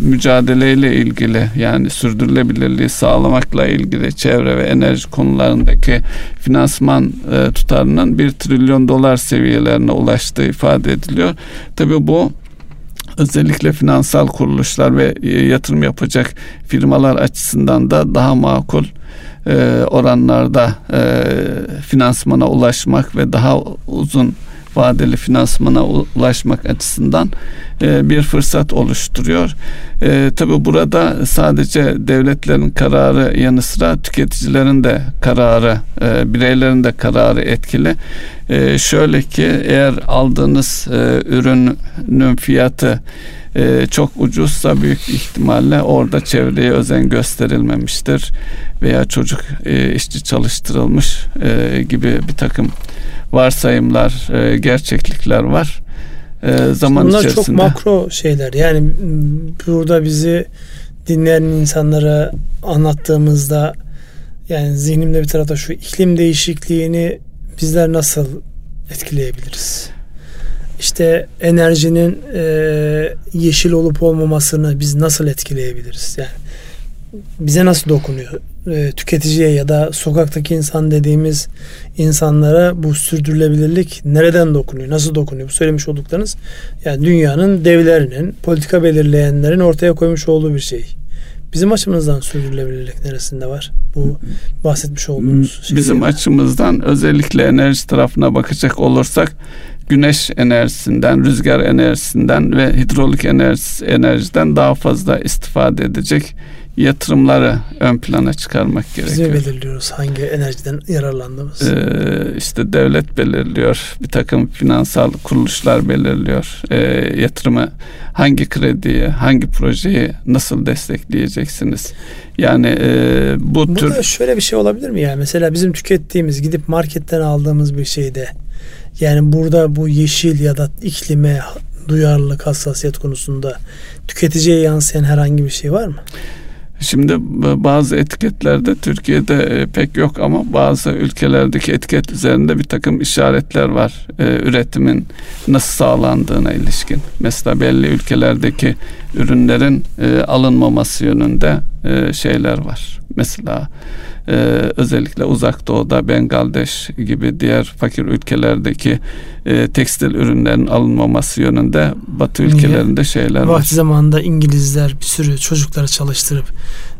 mücadeleyle ilgili yani sürdürülebilirliği sağlamakla ilgili çevre ve enerji konularındaki finansman e, tutarının bir trilyon dolar seviyelerine ulaştığı ifade ediliyor. Tabii bu özellikle finansal kuruluşlar ve e, yatırım yapacak firmalar açısından da daha makul e, oranlarda e, finansmana ulaşmak ve daha uzun vadeli finansmana ulaşmak açısından e, bir fırsat oluşturuyor. E, Tabi burada sadece devletlerin kararı yanı sıra tüketicilerin de kararı, e, bireylerin de kararı etkili. E, şöyle ki eğer aldığınız ürünün fiyatı e, çok ucuzsa büyük ihtimalle orada çevreye özen gösterilmemiştir veya çocuk e, işçi çalıştırılmış e, gibi bir takım varsayımlar, e, gerçeklikler var. E, zaman Bunlar içerisinde. çok makro şeyler. Yani burada bizi dinleyen insanlara anlattığımızda yani zihnimde bir tarafta şu iklim değişikliğini bizler nasıl etkileyebiliriz? İşte enerjinin e, yeşil olup olmamasını biz nasıl etkileyebiliriz? Yani bize nasıl dokunuyor? E, tüketiciye ya da sokaktaki insan dediğimiz insanlara bu sürdürülebilirlik nereden dokunuyor? Nasıl dokunuyor? Bu söylemiş olduklarınız yani dünyanın devlerinin, politika belirleyenlerin ortaya koymuş olduğu bir şey. Bizim açımızdan sürdürülebilirlik neresinde var? Bu bahsetmiş olduğunuz şey. Bizim açımızdan özellikle enerji tarafına bakacak olursak güneş enerjisinden, rüzgar enerjisinden ve hidrolik enerji, enerjiden daha fazla istifade edecek yatırımları ön plana çıkarmak gerekiyor. Biz belirliyoruz hangi enerjiden yararlandığımız? Ee, işte devlet belirliyor, bir takım finansal kuruluşlar belirliyor. Ee, yatırımı hangi krediyi, hangi projeyi nasıl destekleyeceksiniz? Yani e, bu Burada tür... şöyle bir şey olabilir mi ya? Mesela bizim tükettiğimiz, gidip marketten aldığımız bir şeyde yani burada bu yeşil ya da iklime duyarlılık, hassasiyet konusunda tüketiciye yansıyan herhangi bir şey var mı? Şimdi bazı etiketlerde Türkiye'de e, pek yok ama bazı ülkelerdeki etiket üzerinde bir takım işaretler var. E, üretimin nasıl sağlandığına ilişkin. Mesela belli ülkelerdeki ürünlerin e, alınmaması yönünde şeyler var. Mesela e, özellikle uzak doğuda Bengaldeş gibi diğer fakir ülkelerdeki e, tekstil ürünlerin alınmaması yönünde batı ülkelerinde şeyler var. Vakti zamanında İngilizler bir sürü çocukları çalıştırıp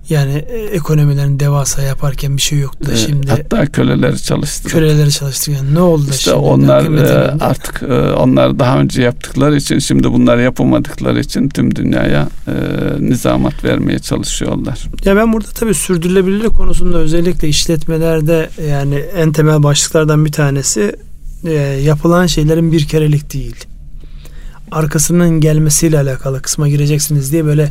yani e, ekonomilerini devasa yaparken bir şey yoktu da şimdi. Hatta köleleri çalıştırdı. Köleleri çalıştırdı. ne oldu işte şimdi? onlar e, artık e, onlar daha önce yaptıkları için şimdi bunları yapamadıkları için tüm dünyaya e, nizamat vermeye çalışıyorlar. Ya ben burada tabii sürdürülebilirlik konusunda özellikle işletmelerde yani en temel başlıklardan bir tanesi e, yapılan şeylerin bir kerelik değil arkasının gelmesiyle alakalı kısma gireceksiniz diye böyle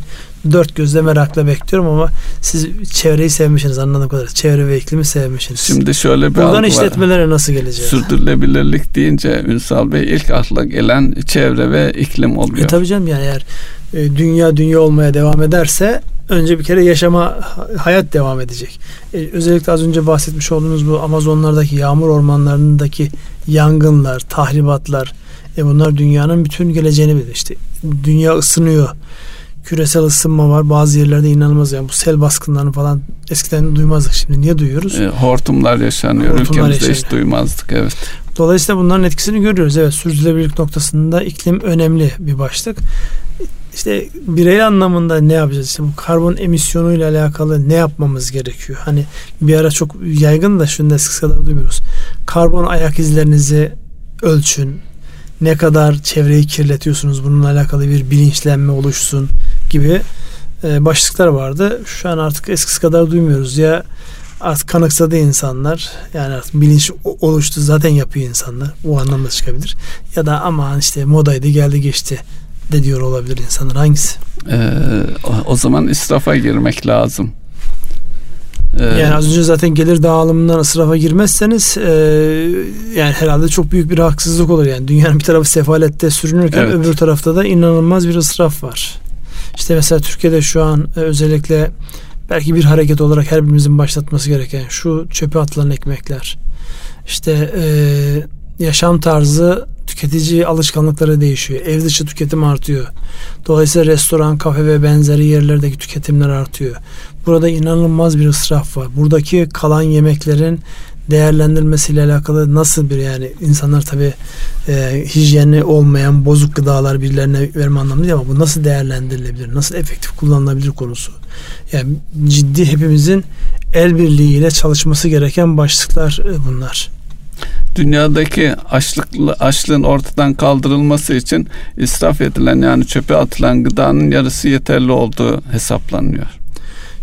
dört gözle merakla bekliyorum ama siz çevreyi sevmişsiniz anladığım kadarıyla. Çevre ve iklimi sevmişsiniz. Şimdi şöyle bir Buradan işletmelere nasıl geleceğiz? Sürdürülebilirlik deyince Ünsal Bey ilk akla gelen çevre ve iklim oluyor. E tabii canım yani eğer e, dünya dünya olmaya devam ederse önce bir kere yaşama hayat devam edecek. Ee, özellikle az önce bahsetmiş olduğunuz bu Amazonlardaki yağmur ormanlarındaki yangınlar, tahribatlar, e bunlar dünyanın bütün geleceğini bilir. İşte dünya ısınıyor. Küresel ısınma var. Bazı yerlerde inanılmaz yani bu sel baskınlarını falan eskiden duymazdık. Şimdi niye duyuyoruz? E, hortumlar yaşanıyor. Hortumlar Ülkemizde yaşanıyor. hiç duymazdık evet. Dolayısıyla bunların etkisini görüyoruz. Evet sürdürülebilirlik noktasında iklim önemli bir başlık. İşte birey anlamında ne yapacağız? İşte bu karbon emisyonu ile alakalı ne yapmamız gerekiyor? Hani bir ara çok yaygın da şunu da sık kadar duymuyoruz. Karbon ayak izlerinizi ölçün ne kadar çevreyi kirletiyorsunuz bununla alakalı bir bilinçlenme oluşsun gibi e, başlıklar vardı. Şu an artık eskisi kadar duymuyoruz ya artık kanıksadı insanlar yani artık bilinç oluştu zaten yapıyor insanlar o anlamda çıkabilir ya da aman işte modaydı geldi geçti de diyor olabilir insanlar hangisi? Ee, o zaman israfa girmek lazım. Ee, yani az önce zaten gelir dağılımından ısrafa girmezseniz e, yani herhalde çok büyük bir haksızlık olur yani dünyanın bir tarafı sefalette sürünürken evet. öbür tarafta da inanılmaz bir ısraf var. İşte mesela Türkiye'de şu an e, özellikle belki bir hareket olarak her birimizin başlatması gereken şu çöpe atılan ekmekler. İşte e, yaşam tarzı tüketici alışkanlıkları değişiyor. Ev dışı tüketim artıyor. Dolayısıyla restoran, kafe ve benzeri yerlerdeki tüketimler artıyor. Burada inanılmaz bir ısraf var. Buradaki kalan yemeklerin değerlendirilmesiyle alakalı nasıl bir yani insanlar tabi e, hijyenli olmayan bozuk gıdalar birilerine verme anlamında ama bu nasıl değerlendirilebilir, nasıl efektif kullanılabilir konusu. Yani ciddi hepimizin el birliğiyle çalışması gereken başlıklar e, bunlar dünyadaki açlık açlığın ortadan kaldırılması için israf edilen yani çöpe atılan gıdanın yarısı yeterli olduğu hesaplanıyor.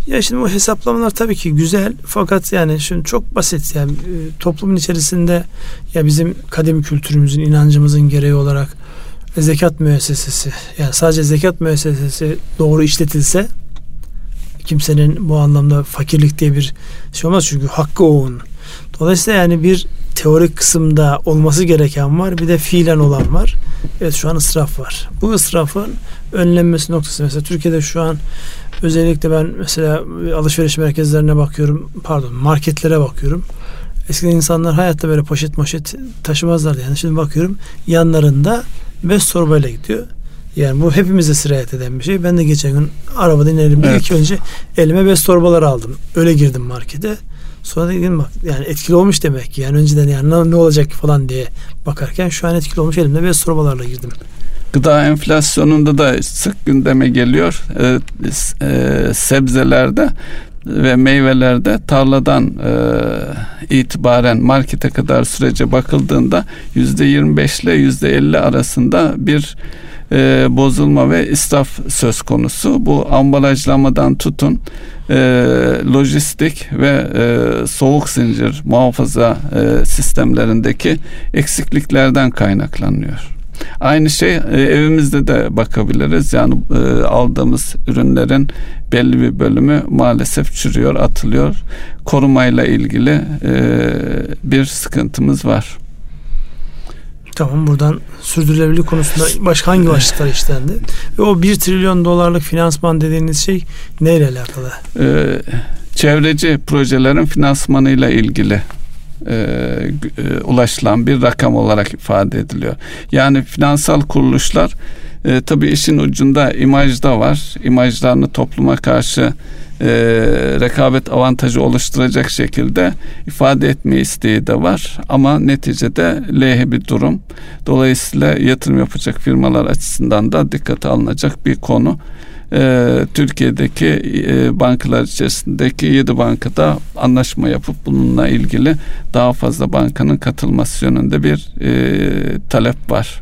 Ya şimdi bu hesaplamalar tabii ki güzel fakat yani şimdi çok basit yani e, toplumun içerisinde ya bizim kadim kültürümüzün inancımızın gereği olarak zekat müessesesi yani sadece zekat müessesesi doğru işletilse kimsenin bu anlamda fakirlik diye bir şey olmaz çünkü hakkı oğun. Dolayısıyla yani bir teorik kısımda olması gereken var bir de fiilen olan var. Evet şu an ısraf var. Bu ısrafın önlenmesi noktası mesela Türkiye'de şu an özellikle ben mesela alışveriş merkezlerine bakıyorum pardon marketlere bakıyorum. Eskiden insanlar hayatta böyle poşet moşet taşımazlardı yani şimdi bakıyorum yanlarında beş torbayla gidiyor. Yani bu hepimize sirayet eden bir şey. Ben de geçen gün arabada inerim. Evet. ilk önce elime bez torbalar aldım. Öyle girdim markete. Sonra dedim bak yani etkili olmuş demek ki. Yani önceden yani ne olacak falan diye bakarken şu an etkili olmuş elimde bez torbalarla girdim. Gıda enflasyonunda da sık gündeme geliyor. Ee, e, sebzelerde ve meyvelerde tarladan e, itibaren markete kadar sürece bakıldığında yüzde 25 ile yüzde 50 arasında bir e, bozulma ve israf söz konusu. Bu ambalajlamadan tutun e, lojistik ve e, soğuk zincir muhafaza e, sistemlerindeki eksikliklerden kaynaklanıyor. Aynı şey e, evimizde de bakabiliriz. Yani e, aldığımız ürünlerin belli bir bölümü maalesef çürüyor, atılıyor. Korumayla ilgili e, bir sıkıntımız var. Tamam buradan sürdürülebilirlik konusunda başka hangi başlıklar işlendi? Ve o 1 trilyon dolarlık finansman dediğiniz şey neyle alakalı? Ee, çevreci projelerin finansmanıyla ilgili e, e, ulaşılan bir rakam olarak ifade ediliyor. Yani finansal kuruluşlar e, tabii işin ucunda imaj da var. İmajlarını topluma karşı e, rekabet avantajı oluşturacak şekilde ifade etme isteği de var. Ama neticede lehe bir durum. Dolayısıyla yatırım yapacak firmalar açısından da dikkate alınacak bir konu. E, Türkiye'deki e, bankalar içerisindeki 7 bankada anlaşma yapıp bununla ilgili daha fazla bankanın katılması yönünde bir e, talep var.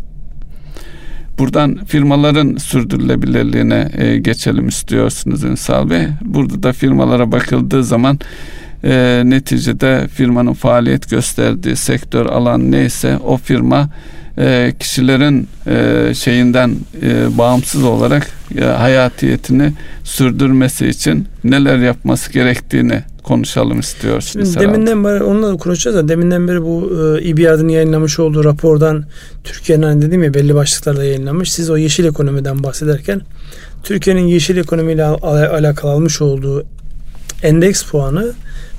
Buradan firmaların sürdürülebilirliğine e, geçelim istiyorsunuz Ünsal Bey. Burada da firmalara bakıldığı zaman e, neticede firmanın faaliyet gösterdiği sektör alan neyse o firma e, kişilerin e, şeyinden e, bağımsız olarak e, hayatiyetini sürdürmesi için neler yapması gerektiğini konuşalım istiyoruz. Şimdi deminden beri onunla da konuşacağız da deminden beri bu e, İBİAD'ın yayınlamış olduğu rapordan Türkiye'nin hani dedim ya belli başlıklarla yayınlanmış. Siz o yeşil ekonomiden bahsederken Türkiye'nin yeşil ekonomiyle al- alakalı almış olduğu endeks puanı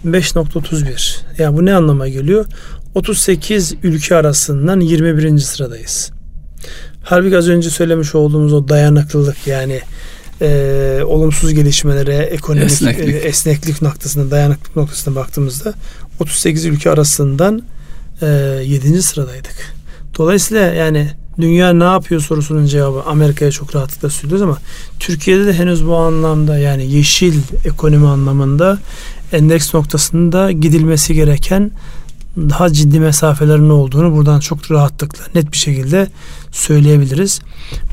5.31. Yani bu ne anlama geliyor? 38 ülke arasından 21. sıradayız. Halbuki az önce söylemiş olduğumuz o dayanıklılık yani e, olumsuz gelişmelere, ekonomik esneklik. E, esneklik noktasına, dayanıklık noktasına baktığımızda 38 ülke arasından e, 7. sıradaydık. Dolayısıyla yani dünya ne yapıyor sorusunun cevabı Amerika'ya çok rahatlıkla söylüyoruz ama Türkiye'de de henüz bu anlamda yani yeşil ekonomi anlamında endeks noktasında gidilmesi gereken daha ciddi mesafelerin olduğunu buradan çok rahatlıkla net bir şekilde söyleyebiliriz.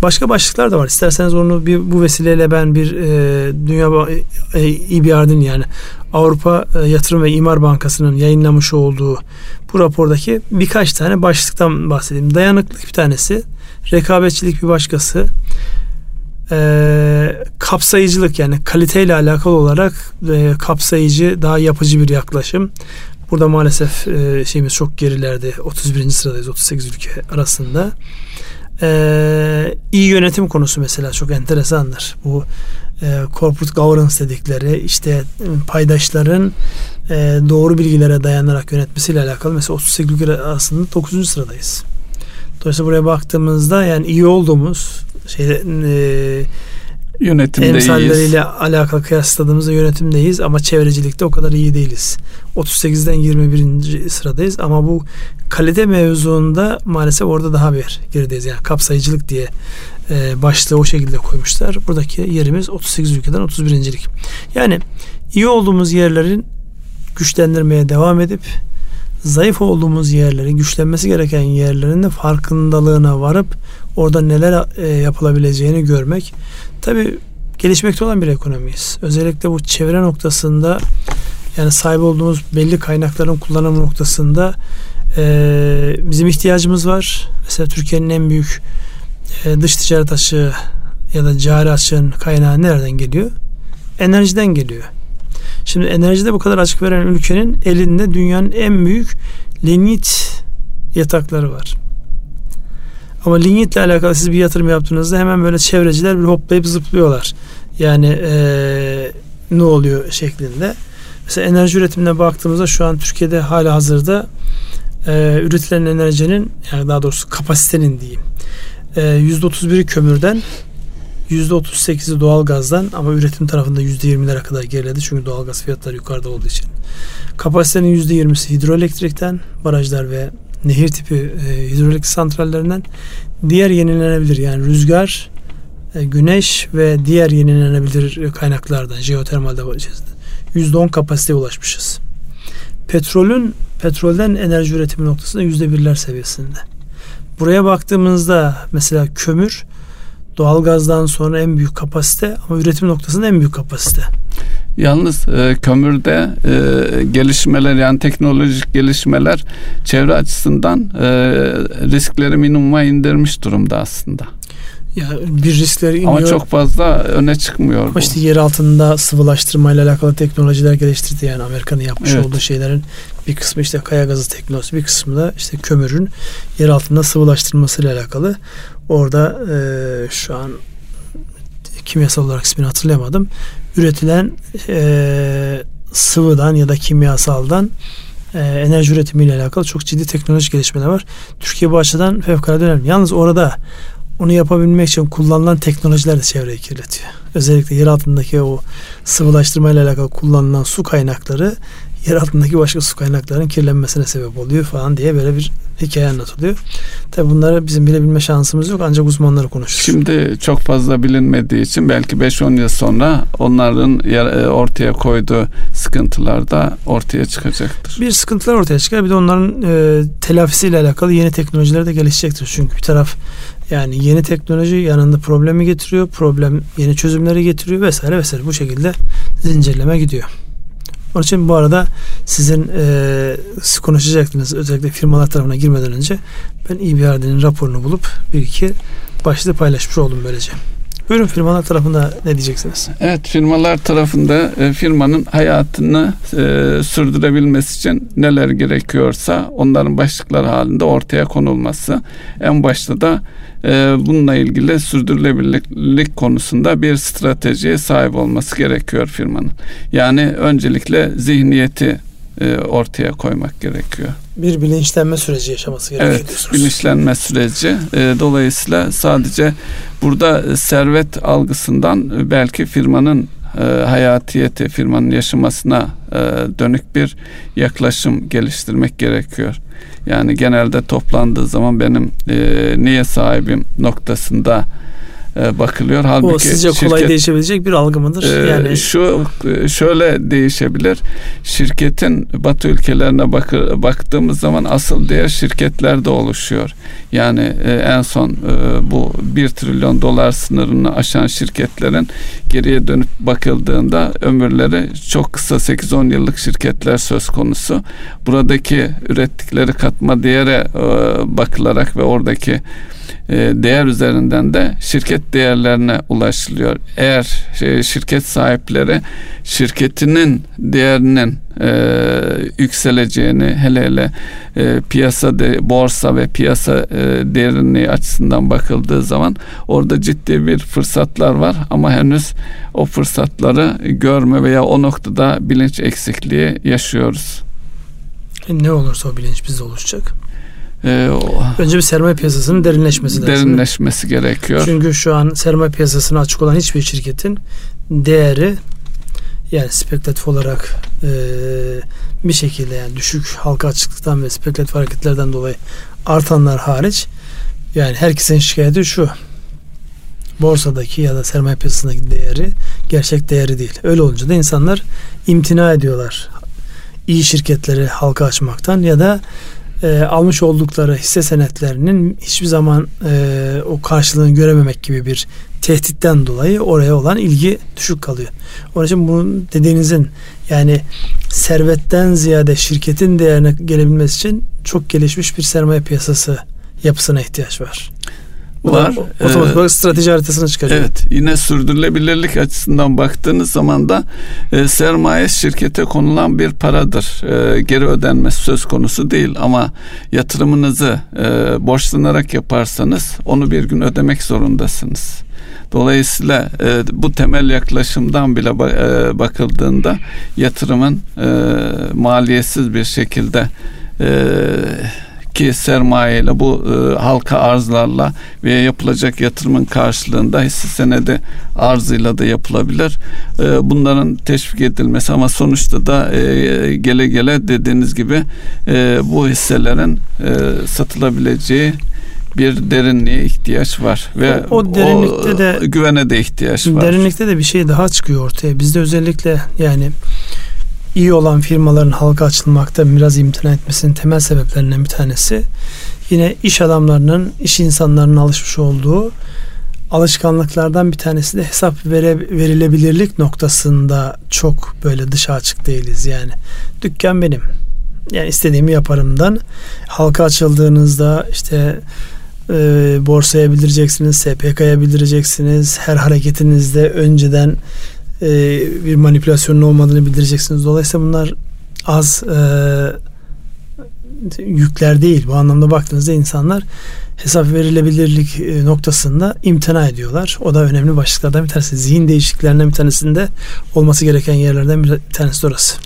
Başka başlıklar da var. İsterseniz onu bir bu vesileyle ben bir e, Dünya e, İBRD'in yani Avrupa e, Yatırım ve İmar Bankası'nın yayınlamış olduğu bu rapordaki birkaç tane başlıktan bahsedeyim. Dayanıklık bir tanesi, rekabetçilik bir başkası, e, kapsayıcılık yani kaliteyle alakalı olarak e, kapsayıcı daha yapıcı bir yaklaşım. Burada maalesef e, şeyimiz çok gerilerde 31. sıradayız 38 ülke arasında. E, iyi yönetim konusu mesela çok enteresandır. Bu e, corporate governance dedikleri işte paydaşların e, doğru bilgilere dayanarak yönetmesiyle alakalı mesela 38 ülke arasında 9. sıradayız. Dolayısıyla buraya baktığımızda yani iyi olduğumuz şey e, yönetimdeyiz. Emsalleriyle alakalı kıyasladığımızda yönetimdeyiz ama çevrecilikte o kadar iyi değiliz. 38'den 21. sıradayız ama bu kalite mevzuunda maalesef orada daha bir gerideyiz. Yani kapsayıcılık diye e, başlığı o şekilde koymuşlar. Buradaki yerimiz 38 ülkeden 31.lik. Yani iyi olduğumuz yerlerin güçlendirmeye devam edip zayıf olduğumuz yerlerin, güçlenmesi gereken yerlerin de farkındalığına varıp orada neler e, yapılabileceğini görmek. Tabi gelişmekte olan bir ekonomiyiz. Özellikle bu çevre noktasında yani sahip olduğumuz belli kaynakların kullanım noktasında e, bizim ihtiyacımız var. Mesela Türkiye'nin en büyük e, dış ticaret açığı ya da cari açığın kaynağı nereden geliyor? Enerjiden geliyor. Şimdi enerjide bu kadar açık veren ülkenin elinde dünyanın en büyük lignit yatakları var. Ama lignitle alakalı siz bir yatırım yaptığınızda hemen böyle çevreciler bir hoplayıp zıplıyorlar. Yani ee, ne oluyor şeklinde. Mesela enerji üretimine baktığımızda şu an Türkiye'de hala hazırda e, üretilen enerjinin yani daha doğrusu kapasitenin diyeyim e, %31'i kömürden %38'i doğalgazdan ama üretim tarafında %20'lere kadar geriledi. Çünkü doğalgaz fiyatları yukarıda olduğu için. Kapasitenin %20'si hidroelektrikten, barajlar ve nehir tipi e, hidroelektrik santrallerinden diğer yenilenebilir yani rüzgar, e, güneş ve diğer yenilenebilir kaynaklardan jeotermalde %10 kapasiteye ulaşmışız. Petrolün petrolden enerji üretimi noktasında %1'ler seviyesinde. Buraya baktığımızda mesela kömür doğalgazdan sonra en büyük kapasite ama üretim noktasında en büyük kapasite. Yalnız e, kömürde e, gelişmeler yani teknolojik gelişmeler çevre açısından e, riskleri minimuma indirmiş durumda aslında. Ya bir riskler iniyor. Ama çok fazla öne çıkmıyor. Ama işte yer altında sıvılaştırmayla alakalı teknolojiler geliştirdi yani Amerika'nın yapmış evet. olduğu şeylerin bir kısmı işte kaya gazı teknolojisi bir kısmı da işte kömürün yer altında sıvılaştırılmasıyla alakalı. Orada e, şu an kimyasal olarak ismini hatırlayamadım. Üretilen e, sıvıdan ya da kimyasaldan e, enerji üretimiyle alakalı çok ciddi teknolojik gelişmeler var. Türkiye bu açıdan fevkalade önemli. Yalnız orada onu yapabilmek için kullanılan teknolojiler de çevreyi kirletiyor. Özellikle yer altındaki o sıvılaştırmayla alakalı kullanılan su kaynakları yer altındaki başka su kaynaklarının kirlenmesine sebep oluyor falan diye böyle bir hikaye anlatılıyor. Tabi bunları bizim bilebilme şansımız yok ancak uzmanları konuşur. Şimdi çok fazla bilinmediği için belki 5-10 yıl sonra onların e, ortaya koyduğu sıkıntılar da ortaya çıkacaktır. Bir sıkıntılar ortaya çıkar bir de onların e, telafisiyle alakalı yeni teknolojiler de gelişecektir. Çünkü bir taraf yani yeni teknoloji yanında problemi getiriyor. Problem yeni çözümleri getiriyor vesaire vesaire. Bu şekilde zincirleme gidiyor. Onun için bu arada sizin e, konuşacaktınız özellikle firmalar tarafına girmeden önce ben İBRD'nin raporunu bulup bir iki başlığı paylaşmış oldum böylece. Buyurun firmalar tarafında ne diyeceksiniz? Evet firmalar tarafında e, firmanın hayatını e, sürdürebilmesi için neler gerekiyorsa onların başlıkları halinde ortaya konulması. En başta da e, bununla ilgili sürdürülebilirlik konusunda bir stratejiye sahip olması gerekiyor firmanın. Yani öncelikle zihniyeti e, ortaya koymak gerekiyor. Bir bilinçlenme süreci yaşaması gerekiyor. Evet, diyorsunuz. bilinçlenme süreci. E, dolayısıyla sadece burada servet algısından belki firmanın e, hayatiyeti, firmanın yaşamasına e, dönük bir yaklaşım geliştirmek gerekiyor. Yani genelde toplandığı zaman benim e, niye sahibim noktasında bakılıyor. Halbuki o sizce şirket, kolay değişebilecek bir algı mıdır? E, yani şu e, şöyle değişebilir. Şirketin Batı ülkelerine bak, baktığımız zaman asıl değer şirketlerde oluşuyor. Yani e, en son e, bu 1 trilyon dolar sınırını aşan şirketlerin geriye dönüp bakıldığında ömürleri çok kısa 8-10 yıllık şirketler söz konusu. Buradaki ürettikleri katma değere e, bakılarak ve oradaki e, değer üzerinden de şirket değerlerine ulaşılıyor. Eğer şey, şirket sahipleri şirketinin değerinin e, yükseleceğini hele hele e, piyasa de, borsa ve piyasa e, derinliği açısından bakıldığı zaman orada ciddi bir fırsatlar var ama henüz o fırsatları görme veya o noktada bilinç eksikliği yaşıyoruz. E, ne olursa o bilinç bizde oluşacak. Ee, Önce bir sermaye piyasasının derinleşmesi lazım. Derinleşmesi gerekiyor. Çünkü şu an sermaye piyasasına açık olan hiçbir şirketin değeri yani spekülatif olarak e, bir şekilde yani düşük halka açıklıktan ve spekülatif hareketlerden dolayı artanlar hariç yani herkesin şikayeti şu borsadaki ya da sermaye piyasasındaki değeri gerçek değeri değil. Öyle olunca da insanlar imtina ediyorlar iyi şirketleri halka açmaktan ya da e, almış oldukları hisse senetlerinin hiçbir zaman e, o karşılığını görememek gibi bir tehditten dolayı oraya olan ilgi düşük kalıyor. Onun için bunun dediğinizin yani servetten ziyade şirketin değerine gelebilmesi için çok gelişmiş bir sermaye piyasası yapısına ihtiyaç var var. Otomatik olarak strateji haritasını çıkarıyor. Evet. Yine sürdürülebilirlik açısından baktığınız zaman da e, sermaye şirkete konulan bir paradır. E, geri ödenmesi söz konusu değil ama yatırımınızı e, borçlanarak yaparsanız onu bir gün ödemek zorundasınız. Dolayısıyla e, bu temel yaklaşımdan bile e, bakıldığında yatırımın e, maliyetsiz bir şekilde e, ki sermayeyle bu e, halka arzlarla ve yapılacak yatırımın karşılığında hisse senedi arzıyla da yapılabilir. E, bunların teşvik edilmesi ama sonuçta da e, gele gele dediğiniz gibi e, bu hisselerin e, satılabileceği bir derinliğe ihtiyaç var ve o, o derinlikte o, de güvene de ihtiyaç var. Derinlikte de bir şey daha çıkıyor ortaya. Bizde özellikle yani iyi olan firmaların halka açılmakta biraz imtina etmesinin temel sebeplerinden bir tanesi yine iş adamlarının, iş insanlarının alışmış olduğu alışkanlıklardan bir tanesi de hesap vere, verilebilirlik noktasında çok böyle dışa açık değiliz yani. Dükkan benim. Yani istediğimi yaparımdan halka açıldığınızda işte e, borsaya bildireceksiniz, SPK'ya bildireceksiniz. Her hareketinizde önceden e, bir manipülasyonun olmadığını bildireceksiniz. Dolayısıyla bunlar az e, yükler değil. Bu anlamda baktığınızda insanlar hesap verilebilirlik e, noktasında imtina ediyorlar. O da önemli başlıklardan bir tanesi. Zihin değişikliklerinden bir tanesinde olması gereken yerlerden bir tanesi orası.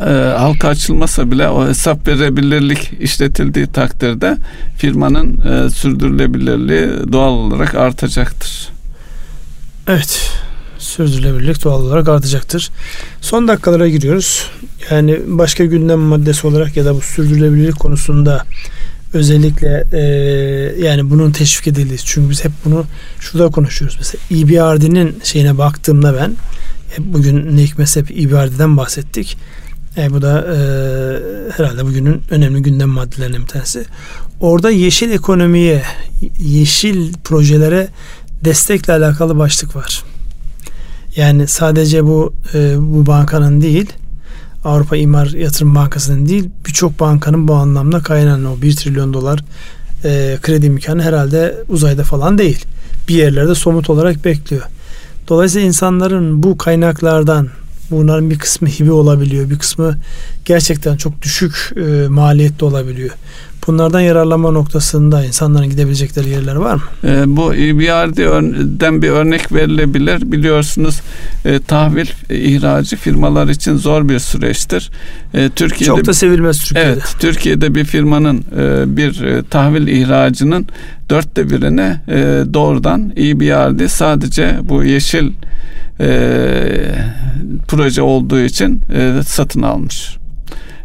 E, halka açılmasa bile o hesap verebilirlik işletildiği takdirde firmanın e, sürdürülebilirliği doğal olarak artacaktır. Evet sürdürülebilirlik doğal olarak artacaktır. Son dakikalara giriyoruz. Yani başka gündem maddesi olarak ya da bu sürdürülebilirlik konusunda özellikle e, yani bunun teşvik edildiği çünkü biz hep bunu şurada konuşuyoruz. Mesela EBRD'nin şeyine baktığımda ben bugün ne hikmetse hep EBRD'den bahsettik. E, bu da e, herhalde bugünün önemli gündem maddelerinden bir tanesi. Orada yeşil ekonomiye, yeşil projelere destekle alakalı başlık var. Yani sadece bu e, bu bankanın değil Avrupa İmar Yatırım Bankası'nın değil birçok bankanın bu anlamda kaynanan o 1 trilyon dolar e, kredi imkanı herhalde uzayda falan değil. Bir yerlerde somut olarak bekliyor. Dolayısıyla insanların bu kaynaklardan bunların bir kısmı hibe olabiliyor. Bir kısmı gerçekten çok düşük e, maliyetli olabiliyor. Bunlardan yararlanma noktasında insanların gidebilecekleri yerler var mı? E, bu EBRD'den bir örnek verilebilir. Biliyorsunuz e, tahvil e, ihracı firmalar için zor bir süreçtir. E, Türkiye'de Çok da sevilmez Türkiye'de. Evet, Türkiye'de bir firmanın e, bir e, tahvil ihracının dörtte birine e, doğrudan EBRD sadece bu yeşil e, proje olduğu için e, satın almış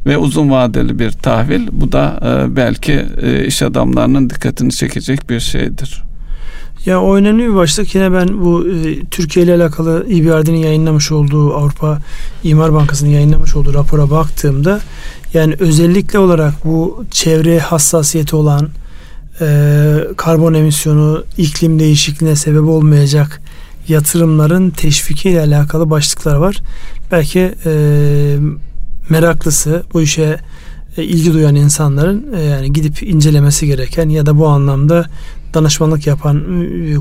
ve uzun vadeli bir tahvil. Bu da e, belki e, iş adamlarının dikkatini çekecek bir şeydir. Ya o önemli bir başlık. Yine ben bu e, Türkiye ile alakalı EBRD'nin yayınlamış olduğu Avrupa İmar Bankası'nın yayınlamış olduğu rapora baktığımda yani özellikle olarak bu çevre hassasiyeti olan e, karbon emisyonu, iklim değişikliğine sebep olmayacak yatırımların teşviki ile alakalı başlıklar var. Belki e, meraklısı bu işe e, ilgi duyan insanların e, yani gidip incelemesi gereken ya da bu anlamda danışmanlık yapan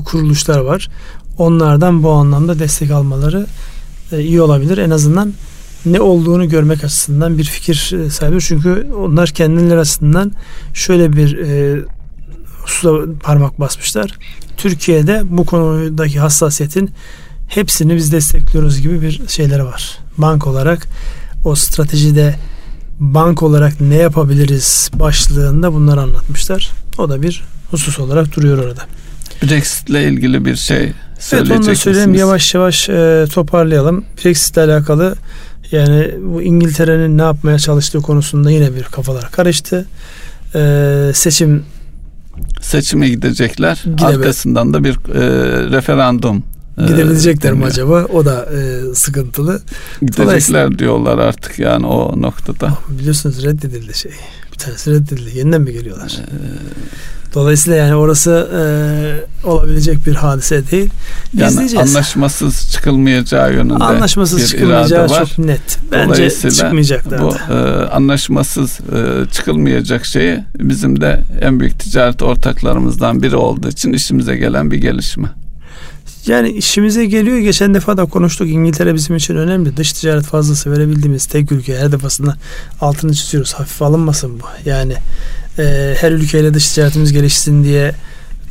kuruluşlar var. Onlardan bu anlamda destek almaları e, iyi olabilir. En azından ne olduğunu görmek açısından bir fikir sahibi. Çünkü onlar kendileri arasından şöyle bir e, parmak basmışlar. Türkiye'de bu konudaki hassasiyetin hepsini biz destekliyoruz gibi bir şeyleri var. Bank olarak o stratejide bank olarak ne yapabiliriz başlığında bunları anlatmışlar. O da bir husus olarak duruyor orada. Brexit ile ilgili bir şey Evet onu da söyleyeyim misiniz? yavaş yavaş e, toparlayalım. Brexit ile alakalı yani bu İngiltere'nin ne yapmaya çalıştığı konusunda yine bir kafalar karıştı. E, seçim seçime gidecekler. Gidebe. Arkasından da bir e, referandum e, Gidebilecekler mi acaba? O da e, sıkıntılı. Gidecekler diyorlar artık yani o noktada. Biliyorsunuz reddedildi şey. Bir tanesi reddedildi. Yeniden mi geliyorlar? Ee, Dolayısıyla yani orası e, olabilecek bir hadise değil. Yani anlaşmasız çıkılmayacağı yönünde anlaşmasız bir çıkılmayacağı var. çok net. Bence çıkmayacaklar. Bu e, anlaşmasız e, çıkılmayacak şeyi bizim de en büyük ticaret ortaklarımızdan biri olduğu için işimize gelen bir gelişme. Yani işimize geliyor. Geçen defa da konuştuk. İngiltere bizim için önemli. Dış ticaret fazlası verebildiğimiz tek ülke. Her defasında altını çiziyoruz. Hafif alınmasın bu. Yani e, her ülkeyle dış ticaretimiz gelişsin diye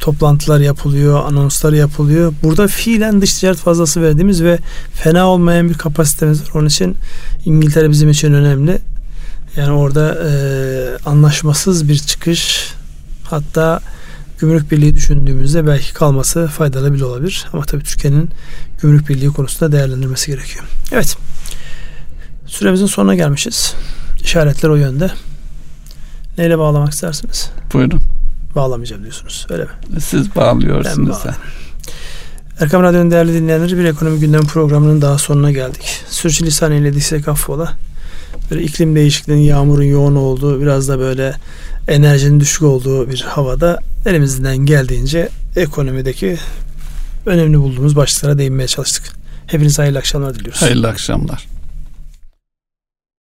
toplantılar yapılıyor, anonslar yapılıyor. Burada fiilen dış ticaret fazlası verdiğimiz ve fena olmayan bir kapasitemiz var. Onun için İngiltere bizim için önemli. Yani orada e, anlaşmasız bir çıkış hatta gümrük birliği düşündüğümüzde belki kalması faydalı bile olabilir. Ama tabii Türkiye'nin gümrük birliği konusunda değerlendirmesi gerekiyor. Evet. Süremizin sonuna gelmişiz. İşaretler o yönde. Neyle bağlamak istersiniz? Buyurun. Bağlamayacağım diyorsunuz. Öyle mi? Siz bağlıyorsunuz. Ben Erkam Radyo'nun değerli dinleyenleri bir ekonomi gündem programının daha sonuna geldik. Sürçülisan eylediysek affola. Böyle iklim değişikliğinin yağmurun yoğun olduğu biraz da böyle enerjinin düşük olduğu bir havada elimizden geldiğince ekonomideki önemli bulduğumuz başlıklara değinmeye çalıştık. Hepinize hayırlı akşamlar diliyoruz. Hayırlı akşamlar.